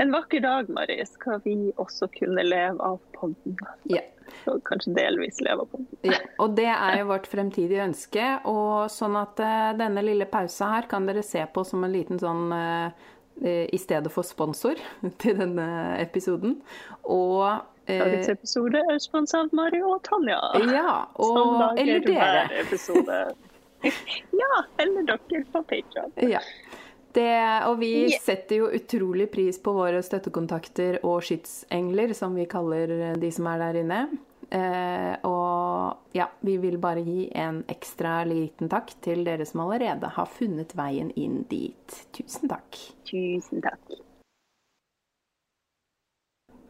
en vakker dag, Mari, skal vi også kunne leve av podden. ja. Og kanskje delvis leve av podden. Ja, og det er jo vårt fremtidige ønske. Og sånn at uh, denne lille pausa her kan dere se på som en liten sånn eh, i stedet for sponsor til denne episoden. Og Dagens episode er sponset av Mari og Tanja. Ja, og, eller dere. ja, eller dere på Patreon. Ja. Det, og vi Yeah. setter jo utrolig pris på våre støttekontakter og skytsengler, som vi kaller de som er der inne. Eh, og ja, vi vil bare gi en ekstra liten takk til dere som allerede har funnet veien inn dit. Tusen takk. Tusen takk.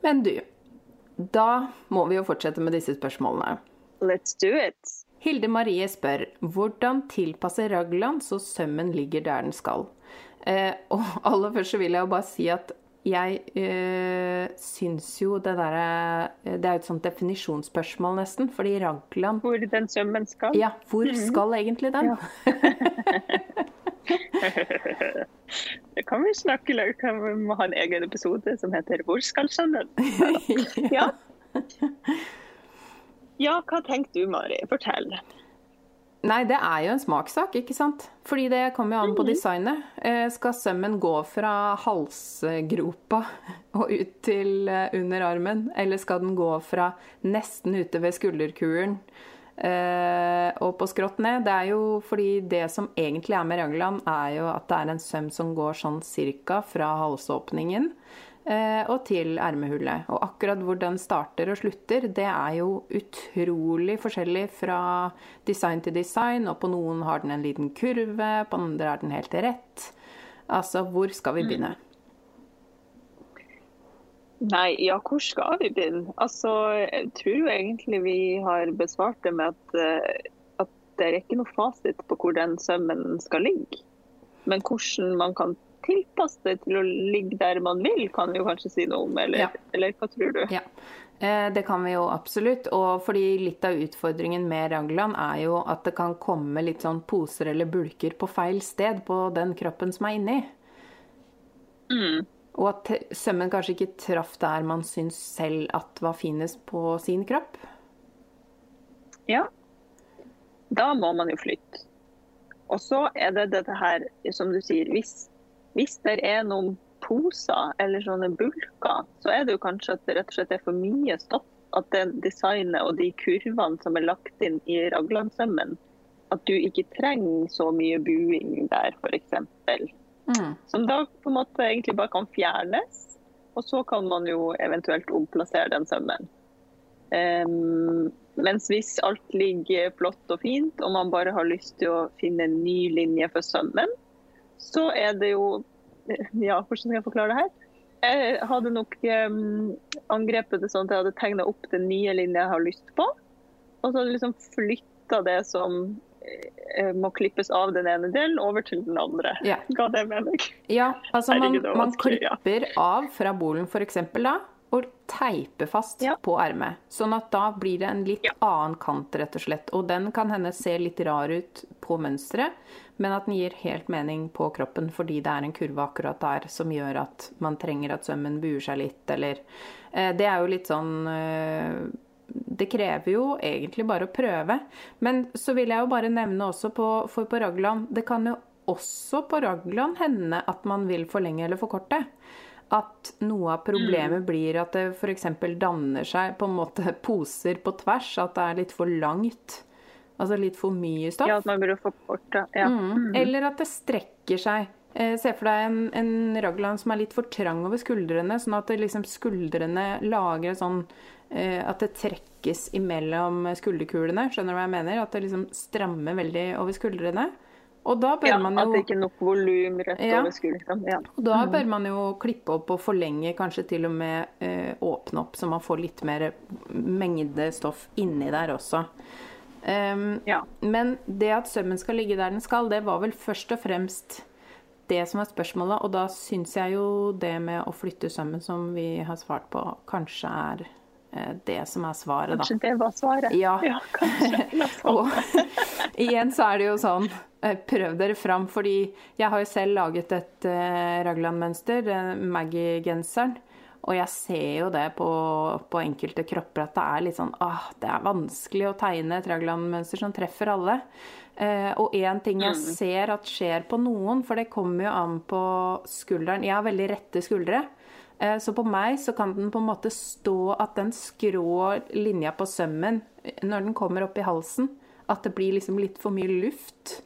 Men du, Da må vi jo fortsette med disse spørsmålene. Let's do it. Hilde Marie spør hvordan tilpasse raglan så sømmen ligger der den skal. Eh, og aller først så vil jeg jo bare si at jeg øh, syns jo det derre Det er jo et sånt definisjonsspørsmål, nesten. Fordi raglan Hvor den sømmen skal? Ja, hvor skal egentlig den? det kan vi snakke løk om. Vi må ha en egen episode som heter 'Hvor skal sønnen?' Ja. ja, hva tenker du, Mari? Fortell. Nei, det er jo en smakssak, ikke sant? Fordi det kommer jo an på designet. Eh, skal sømmen gå fra halsgropa og ut til eh, under armen, eller skal den gå fra nesten ute ved skulderkuren og på skrått ned? Det er jo fordi det som egentlig er med raglan, er jo at det er en søm som går sånn cirka fra halsåpningen og til ermehullet. Og akkurat hvor den starter og slutter, det er jo utrolig forskjellig fra design til design. Og på noen har den en liten kurve, på andre er den helt rett. Altså, hvor skal vi begynne? Nei, ja, hvor skal vi begynne? Altså, jeg tror egentlig vi har besvart det med at, at det er ikke noe fasit på hvor den sømmen skal ligge. Men hvordan man kan tilpasse det til å ligge der man vil, kan vi jo kanskje si noe om. Eller, Ja. eller hva tror du? Ja, eh, det kan vi jo absolutt. Og fordi litt av utfordringen med Rangeland er jo at det kan komme litt sånn poser eller bulker på feil sted på den kroppen som er inni. Og at sømmen kanskje ikke traff der man syns selv at var finest på sin kropp. Ja. Da må man jo flytte. Og så er det dette her, som du sier, hvis, hvis det er noen poser eller sånne bulker, så er det jo kanskje at det rett og slett er for mye stoff. At det designet og de kurvene som er lagt inn i raglansømmen, at du ikke trenger så mye buing der, f.eks. Mm. Som da på en måte egentlig bare kan fjernes. Og så kan man jo eventuelt omplassere den sømmen. Um, mens hvis alt ligger flott og fint, og man bare har lyst til å finne en ny linje for sømmen, så er det jo Ja, hvordan skal jeg forklare det her? Jeg hadde nok um, angrepet det sånn at jeg hadde tegna opp den nye linja jeg har lyst på. Og så hadde jeg liksom flytta det som må klippes av den ene delen, over til den andre. Ja. Ga det mening? Ja, altså man, man klipper ja. av fra bolen f.eks. da, og teiper fast Ja. på ermet. Sånn at da blir det en litt Ja. annen kant, rett og slett. Og den kan hende se litt rar ut på mønsteret, men at den gir helt mening på kroppen fordi det er en kurve akkurat der som gjør at man trenger at sømmen buer seg litt, eller eh, Det er jo litt sånn eh, det krever jo egentlig bare å prøve. Men så vil jeg jo bare nevne også på, for på Ragland Det kan jo også på Ragland hende at man vil forlenge eller forkorte. At noe av problemet blir at det f.eks. danner seg på en måte poser på tvers. At det er litt for langt. Altså litt for mye stoff. Ja, at man burde forkorte. Ja. Mm. Eller at det strekker seg. Eh, Se for deg en, en raglan som er litt for trang over skuldrene, sånn at liksom skuldrene lager sånn eh, At det trekkes imellom skulderkulene. Skjønner du hva jeg mener? At det liksom strammer veldig over skuldrene. Og da bør Ja, man At det ikke er nok volum rett Ja. over skuldrene. Ja. og da bør man jo klippe opp og forlenge, kanskje til og med eh, åpne opp, så man får litt mer mengde stoff inni der også. Um, Ja. Men det at sømmen skal ligge der den skal, det var vel først og fremst det som er spørsmålet. Og da syns jeg jo det med å flytte sammen som vi har svart på, kanskje er eh, det som er svaret, da. Kanskje det var svaret? Ja. kanskje. Oss håpe. Og igjen så er det jo sånn eh, Prøv dere fram, fordi jeg har jo selv laget et uh, Ragland-mønster, uh, Maggie-genseren. Og jeg ser jo det på, på enkelte kropper at det er litt sånn ah, Det er vanskelig å tegne et Ragland-mønster som treffer alle. Eh, og én ting jeg ser at skjer på noen, for det kommer jo an på skulderen Jeg har veldig rette skuldre. Eh, Så på meg så kan den på en måte stå at den skrå linja på sømmen, når den kommer opp i halsen, at det blir liksom litt for mye luft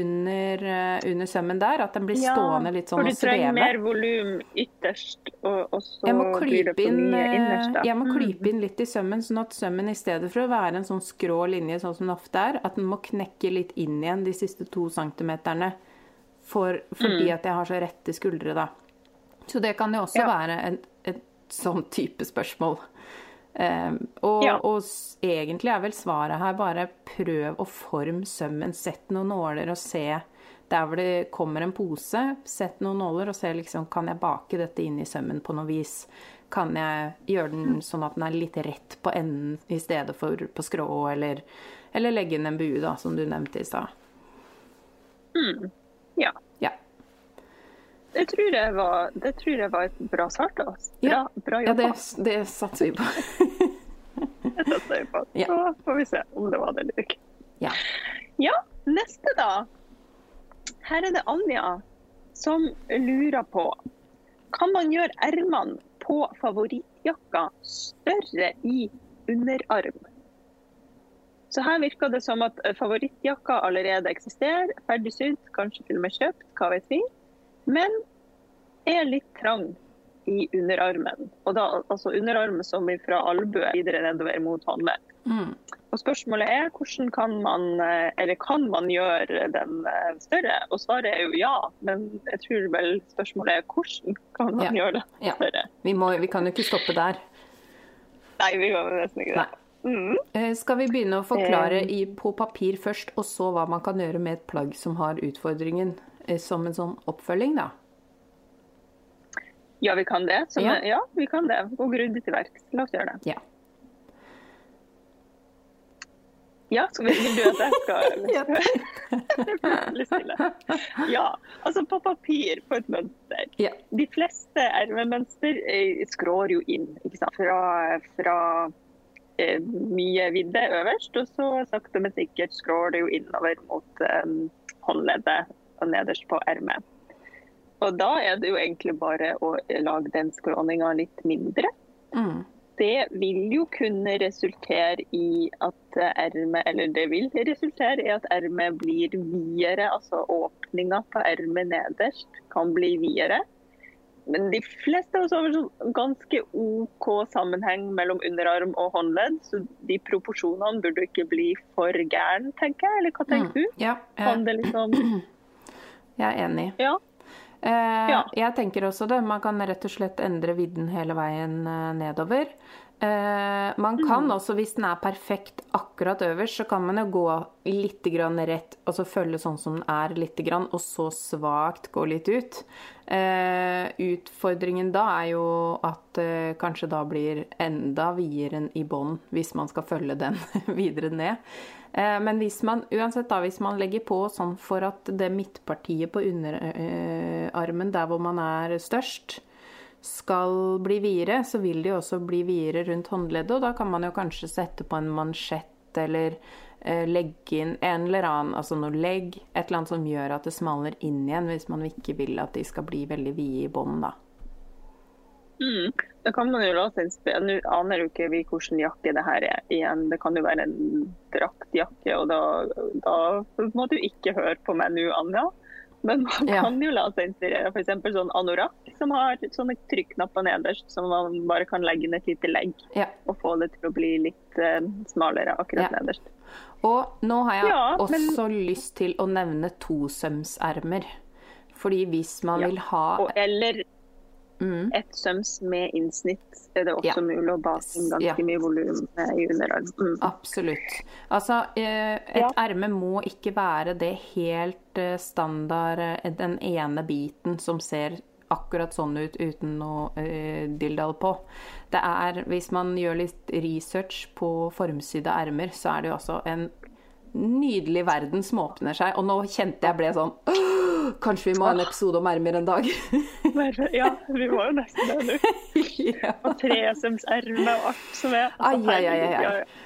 under, eh, under sømmen der. At den blir stående litt sånn for du trenger mer volum ytterst, og, og så blir det for mye eh, innerst. da. jeg må klype inn litt i sømmen, sånn at sømmen i stedet for å være en sånn skrå linje sånn som den ofte er, at den må knekke litt inn igjen de siste to centimeterne for, fordi Mm. at jeg har så rette skuldre, da. Så det kan jo også Ja. være en, et sånn type spørsmål. Um, og, Ja. og egentlig er vel svaret her bare prøv å forme sømmen. Sett noen nåler og se der hvor det kommer en pose. Sett noen nåler og se liksom kan jeg bake dette inn i sømmen på noe vis. Kan jeg gjøre den sånn at den er litt rett på enden i stedet for på skrå, eller, eller legge inn en bue, da, som du nevnte i stad. Mm. Ja. Det tror var, det tror jeg var et bra svar til oss. Bra, Ja. bra ja, det, jobba. det satser vi på. Det satser vi på. Ja. Så får vi se om det var det eller ikke. Ja. Ja, neste da. Her er det Anja som lurer på Kan man gjøre ermene på favorittjakka større i underarm? Så her virker det som at favorittjakka allerede eksisterer, ferdig sydd, kanskje til og med kjøpt, hva vet vi. Men er litt trang i underarmen. Og da altså underarmen som er fra albue videre nedover mot håndledd. Mm. Og spørsmålet er hvordan kan man, eh, eller kan man gjøre den eh, større? Og svaret er jo ja, men jeg tror vel spørsmålet er hvordan kan man Ja. gjøre Ja. større? Vi, må, vi kan jo ikke stoppe der. Nei, vi kan nesten ikke det. Mm. Eh, Skal vi begynne å forklare i, på papir først, og så hva man kan gjøre med et plagg som har utfordringen, som en sånn oppfølging, da? Ja, vi kan det. Som, Ja. ja. vi kan det. Gå grundig til verks. La oss gjøre det. Ja. Ja, så vil, vil du at jeg skal. Det er litt stille. Ja, altså på papir, på et mønster. Ja. De fleste ermemønster eh, skrår jo inn ikke sant? fra, fra eh, mye vidde øverst, og så sakte, men sikkert skrår det jo innover mot eh, håndleddet og nederst på ermet. Og da er det jo egentlig bare å lage den skråninga litt mindre. Mm. Det vil jo kunne resultere i at ermet, eller det vil resultere i at ermet blir videre, altså åpninga på ermet nederst kan bli videre. Men de fleste av oss har sånn ganske OK sammenheng mellom underarm og håndledd, så de proporsjonene burde ikke bli for gæren, tenker jeg. Eller hva tenker du? Ja, Kan eh, det liksom jeg er enig. Ja. Eh, Ja. Jeg tenker også det. Man kan rett og slett endre vidden hele veien eh, nedover. Eh, man kan også, hvis den er perfekt akkurat øverst, så kan man jo gå litt grann rett, og så følge sånn som den er litt grann, og så svakt gå litt ut. Eh, utfordringen da er jo at eh, kanskje da blir enda videre i bånn, hvis man skal følge den videre ned. Eh, Men hvis man, uansett da, hvis man legger på sånn for at det midtpartiet på underarmen, der hvor man er størst, skal bli videre, så vil jo også bli videre rundt håndleddet, og da kan man jo kanskje sette på en mansjett eller eh, legge inn en eller annen, altså noe legg, et eller annet som gjør at det smaler inn igjen, hvis man ikke vil at de skal bli veldig vide i bånd, da. Mm. Da kan man jo la seg inspirere. Nå aner jo ikke vi hvilken jakke det her er igjen. Det kan jo være en draktjakke, og da, da må du ikke høre på meg nå, Anja. Men man Ja. kan jo la seg inspirere. F.eks. sånn anorakk som har sånne trykknapper nederst som man bare kan legge inn et lite legg Ja. og få det til å bli litt uh, smalere akkurat Ja. nederst. Og nå har jeg Ja, men- også lyst til å nevne tosømsermer. Fordi hvis man vil ha Og, eller mm, et søms med innsnitt er det også Ja. mulig å bake inn ganske Ja. mye volum i underarm. Mm. Absolutt. Altså, eh, et Ja. erme må ikke være det helt eh, standard, eh, den ene biten som ser akkurat sånn ut uten noe uh, dilldall på. Det er, hvis man gjør litt research på formsydde ermer, så er det jo også en nydelig verden som åpner seg. Og nå kjente jeg ble sånn «Åh, Kanskje vi må ha en episode om ermer en dag? Ja, vi må jo nesten det nå. ja. Og tresømserme og alt som er. Ai, ai, ai, ai, ai.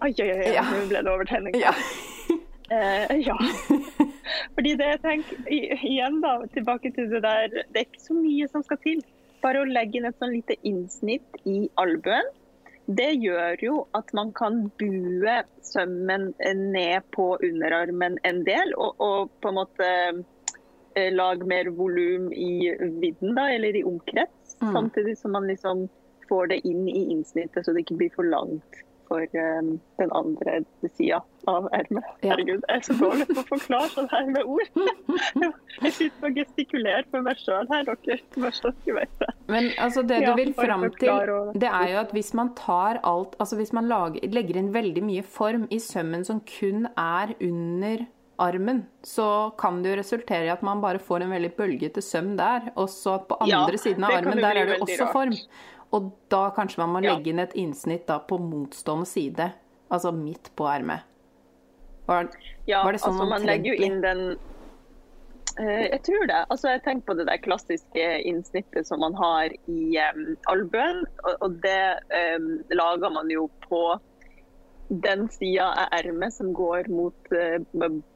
Ai, ai. Ja. Nå ble det overtenning. ja. Eh, ja. Fordi det jeg tenker, igjen da, tilbake til det der, det er ikke så mye som skal til. Bare å legge inn et sånn lite innsnitt i albuen, det gjør jo at man kan bue sømmen ned på underarmen en del, og, og på en måte eh, lage mer volum i vidden da, eller i omkrets, Mm. samtidig som man liksom får det inn i innsnittet så det ikke blir for langt for um, den andre sida av ermet. Ja. Herregud, jeg er så dårlig på å forklare sånn her med ord. Jeg sitter og gestikulerer for meg sjøl her, dere. Så dere vet det. Men altså, det Ja, du vil fram til, det er jo at hvis man tar alt Altså hvis man lager, legger inn veldig mye form i sømmen som kun er under armen, så kan det jo resultere i at man bare får en veldig bølgete søm der. Og så på Ja, andre siden av armen, der er det jo også rart. form. Og da kanskje man må Ja. legge inn et innsnitt da på motstående side. Altså midt på ermet. Var, Ja, var det sånn altså man legger jo inn den Eh, Jeg tror det. Altså, jeg tenker på det der klassiske innsnittet som man har i um, albuen. Og, og det um, lager man jo på den sida av ermet som går mot eh,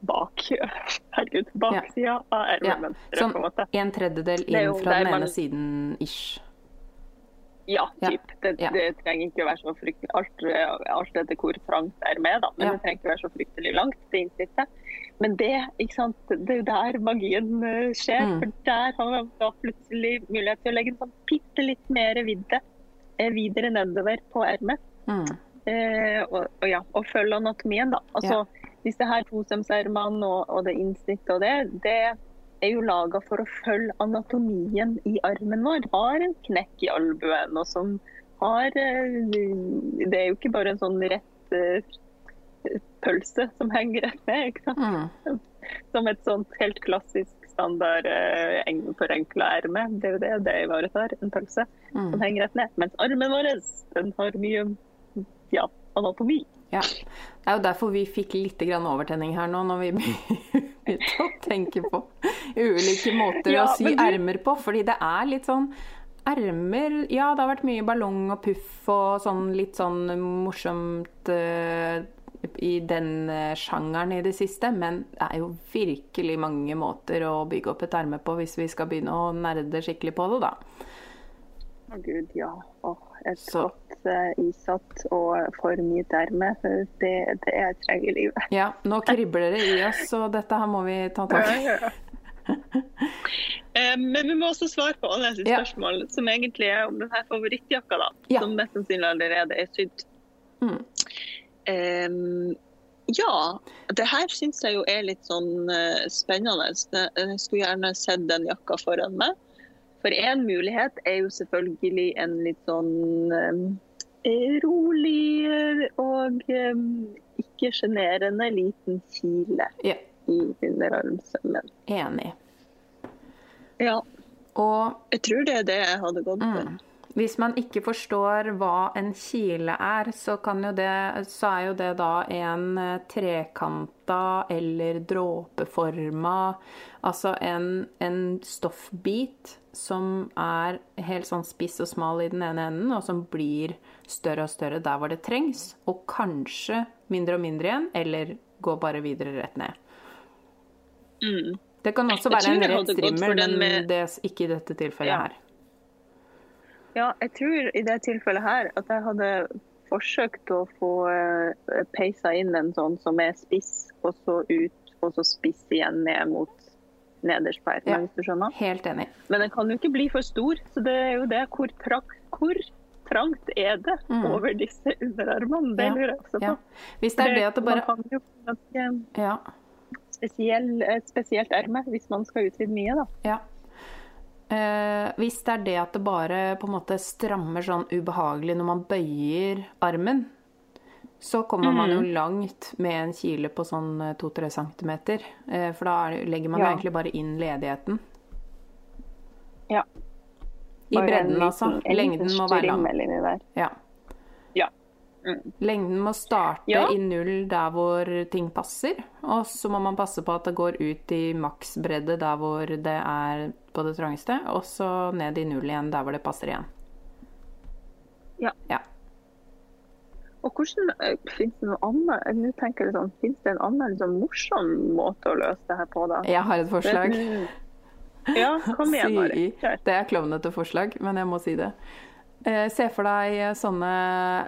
bak Herregud, baksida av ermet. Ja, en tredjedel Det inn fra den den man- ene siden ish. Ja, typ. Det, Ja. det trenger ikke å være så fryktelig alt, alt etter hvor trangt det er med, da. Men Ja. det trenger ikke å være så fryktelig langt, det innsnittet. Men det, ikke sant? det er jo der magien eh, skjer. Mm. For der har man da plutselig mulighet til å legge en sånn bitte litt mer vidde eh, videre nedover på ermet. Mm. Eh, og, og, ja, og følge anatomien, da. Altså, Disse her tosømsermene og, og det innsnittet og det, det er jo laga for å følge anatomien i armen vår. Har en knekk i albuen, og som har eh, Det er jo ikke bare en sånn rett eh, pølse som henger rett ned. ikke sant? Mm. Som et sånt helt klassisk standard eh, forenkla erme. Det er jo det det ivaretar, en pølse Mm. som henger rett ned. Mens armen vår den har mye ja, anatomi. Ja. Det er jo derfor vi fikk litt grann overtenning her nå, når vi begynte å tenke på ulike måter Ja, å sy du- ermer på. Fordi det er litt sånn Ermer Ja, det har vært mye ballong og puff og sånn litt sånn morsomt uh, i den eh, sjangeren i det siste, men det er jo virkelig mange måter å bygge opp et erme på hvis vi skal begynne å nerde skikkelig på det, da. Å gud, ja. Åh, et Så- godt uh, isatt og for mye dermed. Det, det er jeg trenger i livet. Ja, nå kribler det i oss, så dette her må vi ta tak i. Eh, Men vi må også svare på alle Ja. spørsmål, som egentlig er om denne favorittjakka, da. Ja. Som mest sannsynlig allerede er sydd. Mm. Um, ja, det her syns jeg jo er litt sånn uh, spennende. Jeg skulle gjerne sett den jakka foran meg. For én mulighet er jo selvfølgelig en litt sånn eh, rolig eh, og eh, ikke sjenerende liten kile Ja, i underarmsømmen. enig. Ja, Og jeg tror det er det jeg hadde gått for. Mm. Hvis man ikke forstår hva en kile er, så, det, så er jo det da en eh, trekanta eller dråpeforma Altså en, en stoffbit som er helt sånn spiss og smal i den ene enden, og som blir større og større der hvor det trengs, og kanskje mindre og mindre igjen, eller går bare videre rett ned. Mm. Det kan også være en rett strimmel, men med- det ikke i dette tilfellet Ja. her. Ja, jeg tror i det tilfellet her at jeg hadde forsøkt å få eh, peisa inn en sånn som er spiss, og så ut, og så spiss igjen ned mot nederst på Ja. hvis du skjønner. Helt enig. Men den kan jo ikke bli for stor, så det er jo det. Hvor, trak, hvor trangt er det Mm. over disse underarmene? Det Ja, lurer jeg også på. Ja. Hvis det er det at det bare Man kan jo ganske Ja. spesiell, et spesielt erme hvis man skal utvide mye, da. ja. Eh, hvis det er det at det bare på en måte strammer sånn ubehagelig når man bøyer armen, så kommer man jo Mhm. langt med en kile på sånn to-tre centimeter. Eh, for da er, legger man Ja. egentlig bare inn ledigheten. Ja. I Bare en bredden, liten- altså. en Lengden må være lang. Ja. Lengden må starte Ja. i null der hvor ting passer, og så må man passe på at det går ut i maksbredde der hvor det er på det trangeste, og så ned i null igjen der hvor det passer igjen. Ja. Ja. Og hvordan, Fins finnes det noe annet, eh, nå tenker jeg sånn, finnes det en annen liksom, morsom måte å løse det her på da? Jeg har et forslag. Ja, kom igjen, Mari. Det er klovnete forslag, men jeg må si det. Eh, se for deg sånne,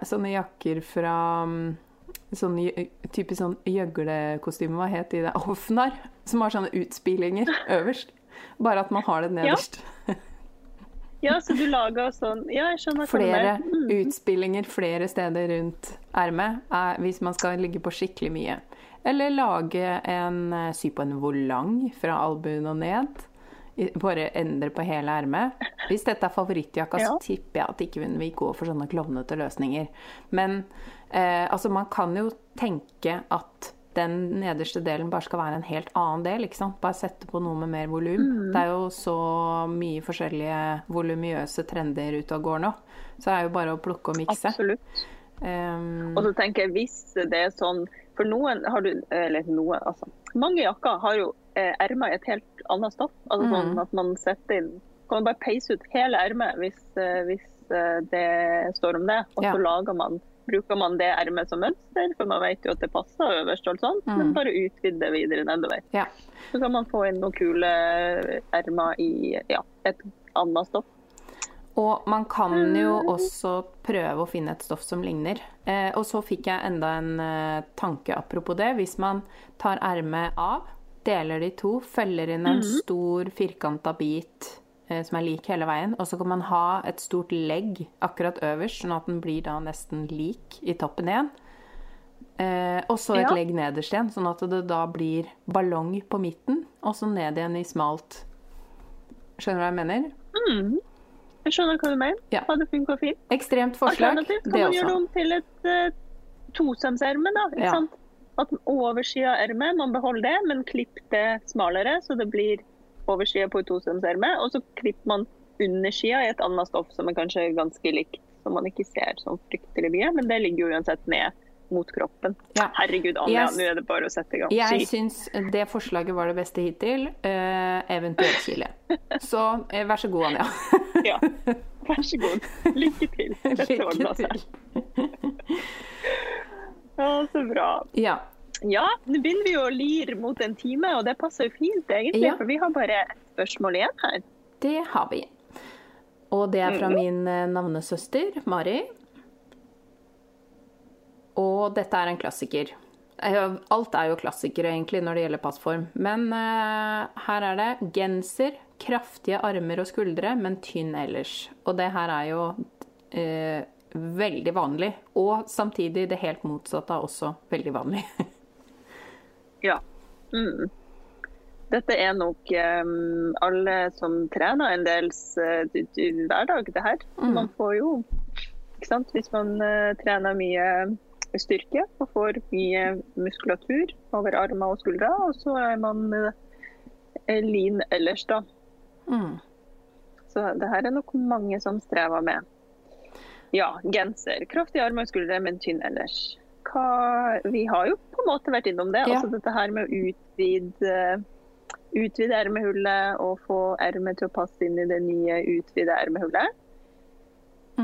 sånne jakker fra mm, Sånn typisk sånn gjøglekostyme, hva het de der? Hoffnarr. Som har sånne utspillinger øverst. Bare at man har det nederst. Ja, så du lager sånn Ja, jeg skjønner Flere. Mm. utspillinger flere steder rundt ermet er- hvis man skal ligge på skikkelig mye. Eller lage en eh, Sy på en volang fra albuen og ned. Bare endre på hele ermet. Hvis dette er favorittjakka, så tipper jeg at ikke hun vil gå for sånne klovnete løsninger. Men eh, altså, man kan jo tenke at den nederste delen bare skal være en helt annen del. ikke sant? Bare sette på noe med mer volum. Mm. Det er jo så mye forskjellige volumiøse trender ute og går nå. Så det er jo bare å plukke og mikse. Absolutt. Um, Og så tenker jeg hvis det er sånn For noen har du Eller noen, altså. Mange jakker har jo eh, ermer i et helt annet stoff. Altså Mm. sånn at man setter inn Kan man bare peise ut hele ermet hvis, eh, hvis eh, det står om det. Og Ja. så lager man Bruker man det ermet som mønster, for man vet jo at det passer øverst, og sånn, Mm. men bare utvide det videre nedover. ja. Så kan man få inn noen kule ermer i ja, et annet stoff. Og man kan jo også prøve å finne et stoff som ligner. Eh, og så fikk jeg enda en eh, tanke apropos det. Hvis man tar ermet av, deler det i to, feller inn en stor firkanta bit eh, som er lik hele veien, og så kan man ha et stort legg akkurat øverst, sånn at den blir da nesten lik i toppen igjen. Eh, og så et Ja. legg nederst igjen, sånn at det da blir ballong på midten, og så ned igjen i smalt. Skjønner du hva jeg mener? Jeg skjønner hva du mener. Ja. Hadde funka fint. Ekstremt forslag, Alternativt kan man gjøre det om til et uh, tosømserme. da, ikke Ja. sant? At oversida av ermet, man beholder det, men klipp det smalere, så det blir oversida på et tosømserme. Og så klipper man undersida i et annet stoff som er kanskje ganske likt, som man ikke ser så fryktelig mye, men det ligger jo uansett ned mot kroppen. Ja. Herregud, Anja, nå er det bare å sette i gang. Jeg Sy. syns det forslaget var det beste hittil. Eh, eventuelt chili. Så eh, vær så god, Anja. Ja. Vær så god. Lykke til. Dette Lykke til. Å, så bra. Ja. Ja, nå begynner vi å lire mot en time, og det passer jo fint egentlig. Ja. For vi har bare ett spørsmål igjen her. Det har vi. Og det er fra Mhm. min eh, navnesøster Mari. Og dette er en klassiker. Eh, Alt er jo klassikere egentlig når det gjelder passform. Men uh, her er det genser, kraftige armer og skuldre, men tynn ellers. Og det her er jo eh, veldig vanlig. Og samtidig det helt motsatte er også veldig vanlig. Ja. Mm. Dette er nok um, alle som trener en del uh, hver dag, det her. Mm. Man får jo ikke sant? Hvis man uh, trener mye styrke og får mye muskulatur over armer og skuldre, og så er man uh, lean ellers, da. Mm. Så det her er nok mange som strever med. Ja, genser. Kraftige armer og skuldre, men tynn ellers. Hva, vi har jo på en måte vært innom det. Ja. Altså dette her med å utvide, utvide ermehullet og få ermet til å passe inn i det nye utvide ermehullet.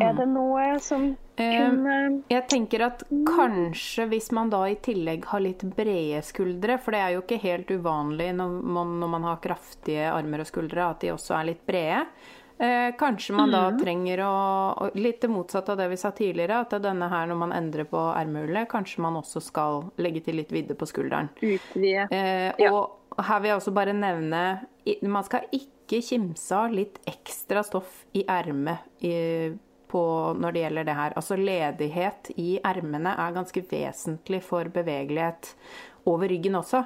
Er det noe som Mm. Eh, kunne Jeg tenker at kanskje hvis man da i tillegg har litt brede skuldre, for det er jo ikke helt uvanlig når man, når man har kraftige armer og skuldre, at de også er litt brede. Eh, kanskje man da trenger å Litt det motsatte av det vi sa tidligere, at denne her når man endrer på ermehullet, kanskje man også skal legge til litt vidde på skulderen. utvide Eh, Ja. og her vil jeg også bare nevne Man skal ikke kimse av litt ekstra stoff i ermet når det gjelder det her. Altså ledighet i ermene er ganske vesentlig for bevegelighet over ryggen også.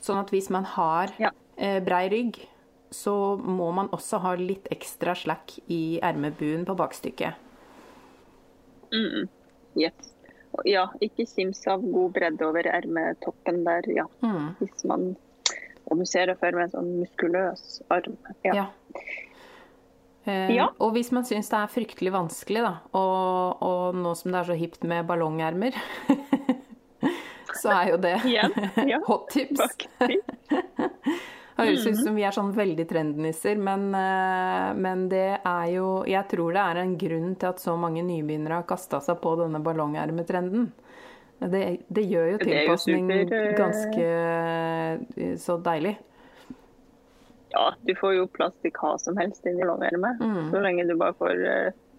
Sånn at hvis man har Ja. eh, brei rygg, så må man også ha litt ekstra slack i ermebuen på bakstykket. Yes. Ja, ikke kims av god bredde over ermetoppen der, ja. Mm. Hvis man Og du ser det for meg en sånn muskuløs arm. Ja. Ja. Eh, Ja. Og hvis man syns det er fryktelig vanskelig, da, og, og nå som det er så hipt med ballongermer, så er jo det hot tips. Høres ut som vi er sånn veldig trendnisser, men, eh, men det er jo Jeg tror det er en grunn til at så mange nybegynnere har kasta seg på denne ballongermetrenden. Det, det gjør jo tilpasning eh, ganske eh, så deilig. Ja, du får jo plass til hva som helst inni ballongermet. Mm. Så lenge du bare får,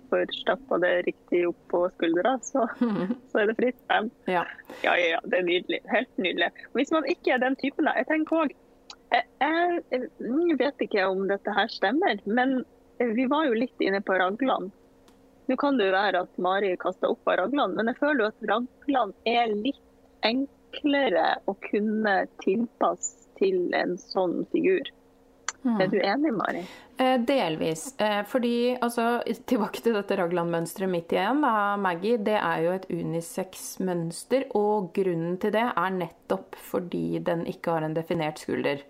får stappa det riktig opp på skuldra, så, så er det fritt frem. Ja. Ja, ja, ja, det er nydelig. Helt nydelig. Hvis man ikke er den typen, da. Jeg tenker også, jeg, jeg, vet ikke om dette her stemmer, men vi var jo litt inne på raglene. Nå kan det jo være at Mari kasta opp av raglene, men jeg føler jo at raglene er litt enklere å kunne tilpasse til en sånn figur. Mm. Er du enig, Mari? Eh, delvis. Eh, fordi, altså, tilbake til dette raglan-mønsteret mitt igjen, da, Maggie. Det er jo et unisex-mønster, og grunnen til det er nettopp fordi den ikke har en definert skulder.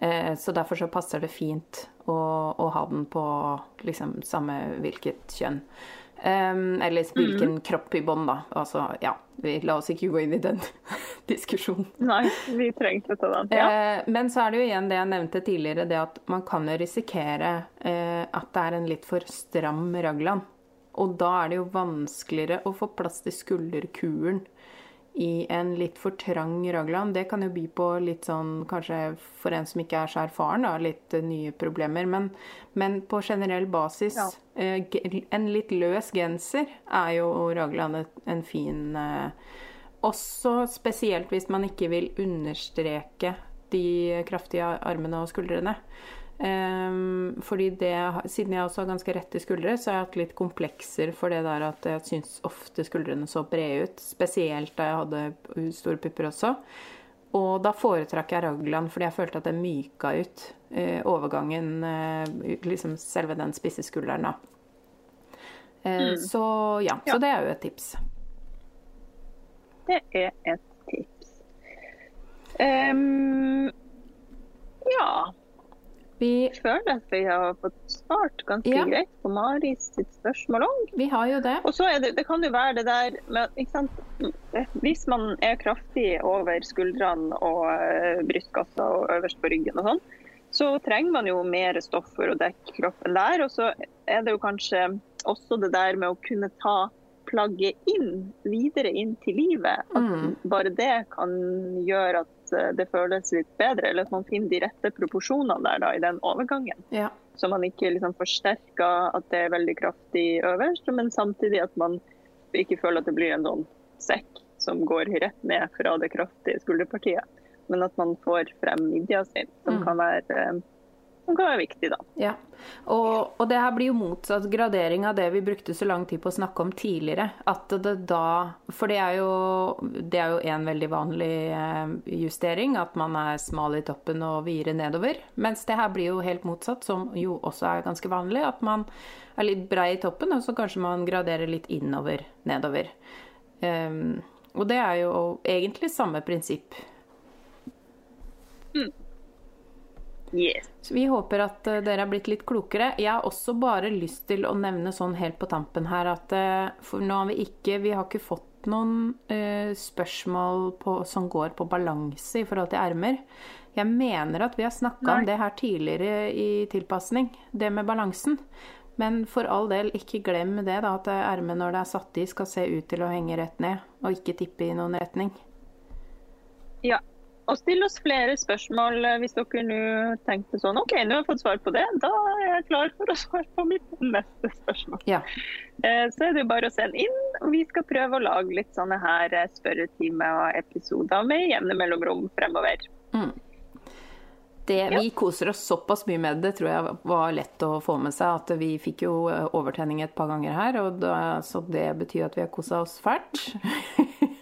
Eh, så derfor så passer det fint å, å ha den på liksom samme hvilket kjønn. Um, eller hvilken mm. kropp i bånd, da. Altså, ja. Vi, la oss ikke gå inn i den diskusjonen. Nei, vi trengte ikke den. Ja. Uh, men så er det jo igjen det jeg nevnte tidligere, det at man kan jo risikere uh, at det er en litt for stram raglan. Og da er det jo vanskeligere å få plass til skulderkulen i en litt for trang raglan. Det kan jo by på litt sånn, kanskje for en som ikke er så erfaren, da, litt uh, nye problemer. Men, men, på generell basis, ja. uh, en litt løs genser er jo raglan en fin uh, Også spesielt hvis man ikke vil understreke de kraftige armene og skuldrene. Um, fordi det, Siden jeg også har ganske rette skuldre, så har jeg hatt litt komplekser for det der at jeg syns ofte skuldrene så brede ut. Spesielt da jeg hadde store pupper også. Og da foretrakk jeg raglan fordi jeg følte at det myka ut uh, overgangen, uh, liksom selve den spisse skulderen, da. Uh, mm. Så ja, ja, så det er jo et tips. Det er et tips. Um, ja. Vi føler at vi har fått svart ganske ja. greit på Maris sitt spørsmål òg. Vi har jo det. Og så det, det kan jo være det der med Hvis man er kraftig over skuldrene og uh, brystkassa og øverst på ryggen og sånn, så trenger man jo mer stoff for å dekke kroppen der. Og så er det jo kanskje også det der med å kunne ta plagget inn, videre inn til livet. At mm. bare det kan gjøre at eh, det føles litt bedre, eller at man finner de rette proporsjonene der da, i den overgangen. Ja. Så man ikke liksom forsterker at det er veldig kraftig øverst, men samtidig at man ikke føler at det blir en sånn sekk som går rett ned fra det kraftige skulderpartiet. Men at man får frem midja si, som mm. kan være eh, som kan være viktig, da. Ja, og, og, det her blir jo motsatt gradering av det vi brukte så lang tid på å snakke om tidligere. At det da For det er jo, det er jo en veldig vanlig eh, justering, at man er smal i toppen og videre nedover. Mens det her blir jo helt motsatt, som jo også er ganske vanlig. At man er litt brei i toppen, og så kanskje man graderer litt innover, nedover. Um, og det er jo egentlig samme prinsipp. Mm. Yes. Så vi håper at uh, dere har blitt litt klokere. Jeg har også bare lyst til å nevne sånn helt på tampen her at uh, for nå har vi ikke Vi har ikke fått noen uh, spørsmål på, som går på balanse i forhold til ermer. Jeg mener at vi har snakka om det her tidligere i tilpasning, det med balansen. Men for all del, ikke glem det, da, at ermet når det er satt i, skal se ut til å henge rett ned, og ikke tippe i noen retning. Ja, og still oss flere spørsmål eh, hvis dere nå tenkte sånn OK, nå har jeg fått svar på det. Da er jeg klar for å svare på mitt neste spørsmål. Ja. Eh, så er det bare å sende inn. og Vi skal prøve å lage litt sånne her eh, spørretime og episoder med jevne mellomrom fremover. Mm. Det, ja. Vi koser oss såpass mye med det, tror jeg var lett å få med seg. At vi fikk jo overtenning et par ganger her, og da, så det betyr at vi har kosa oss fælt.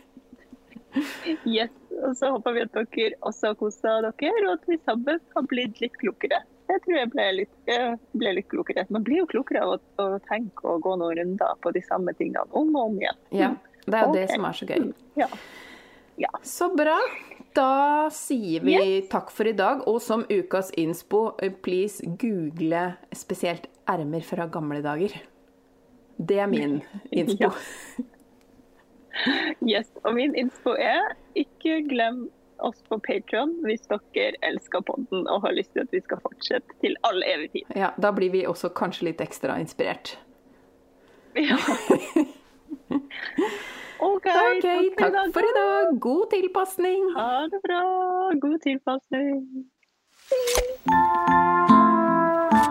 yes. Og så håper vi at dere også har kosa dere, og at vi sammen har blitt litt klokere. Jeg tror jeg ble litt, jeg ble litt klokere. Man blir jo klokere av å, å, tenke og gå noen runder på de samme tingene om og om igjen. Ja, det er jo okay. det som er så gøy. Ja. ja. Så bra. Da sier vi yes. takk for i dag. Og som ukas innspo, eh, please google spesielt ermer fra gamle dager. Det er min innspo. Ja. Yes, og min innspo er ikke glem oss på Patron hvis dere elsker podden og har lyst til at vi skal fortsette til all evig tid. Ja, da blir vi også kanskje litt ekstra inspirert. Ja. OK, okay takk for i dag. God tilpasning. Ha det bra. God tilpasning.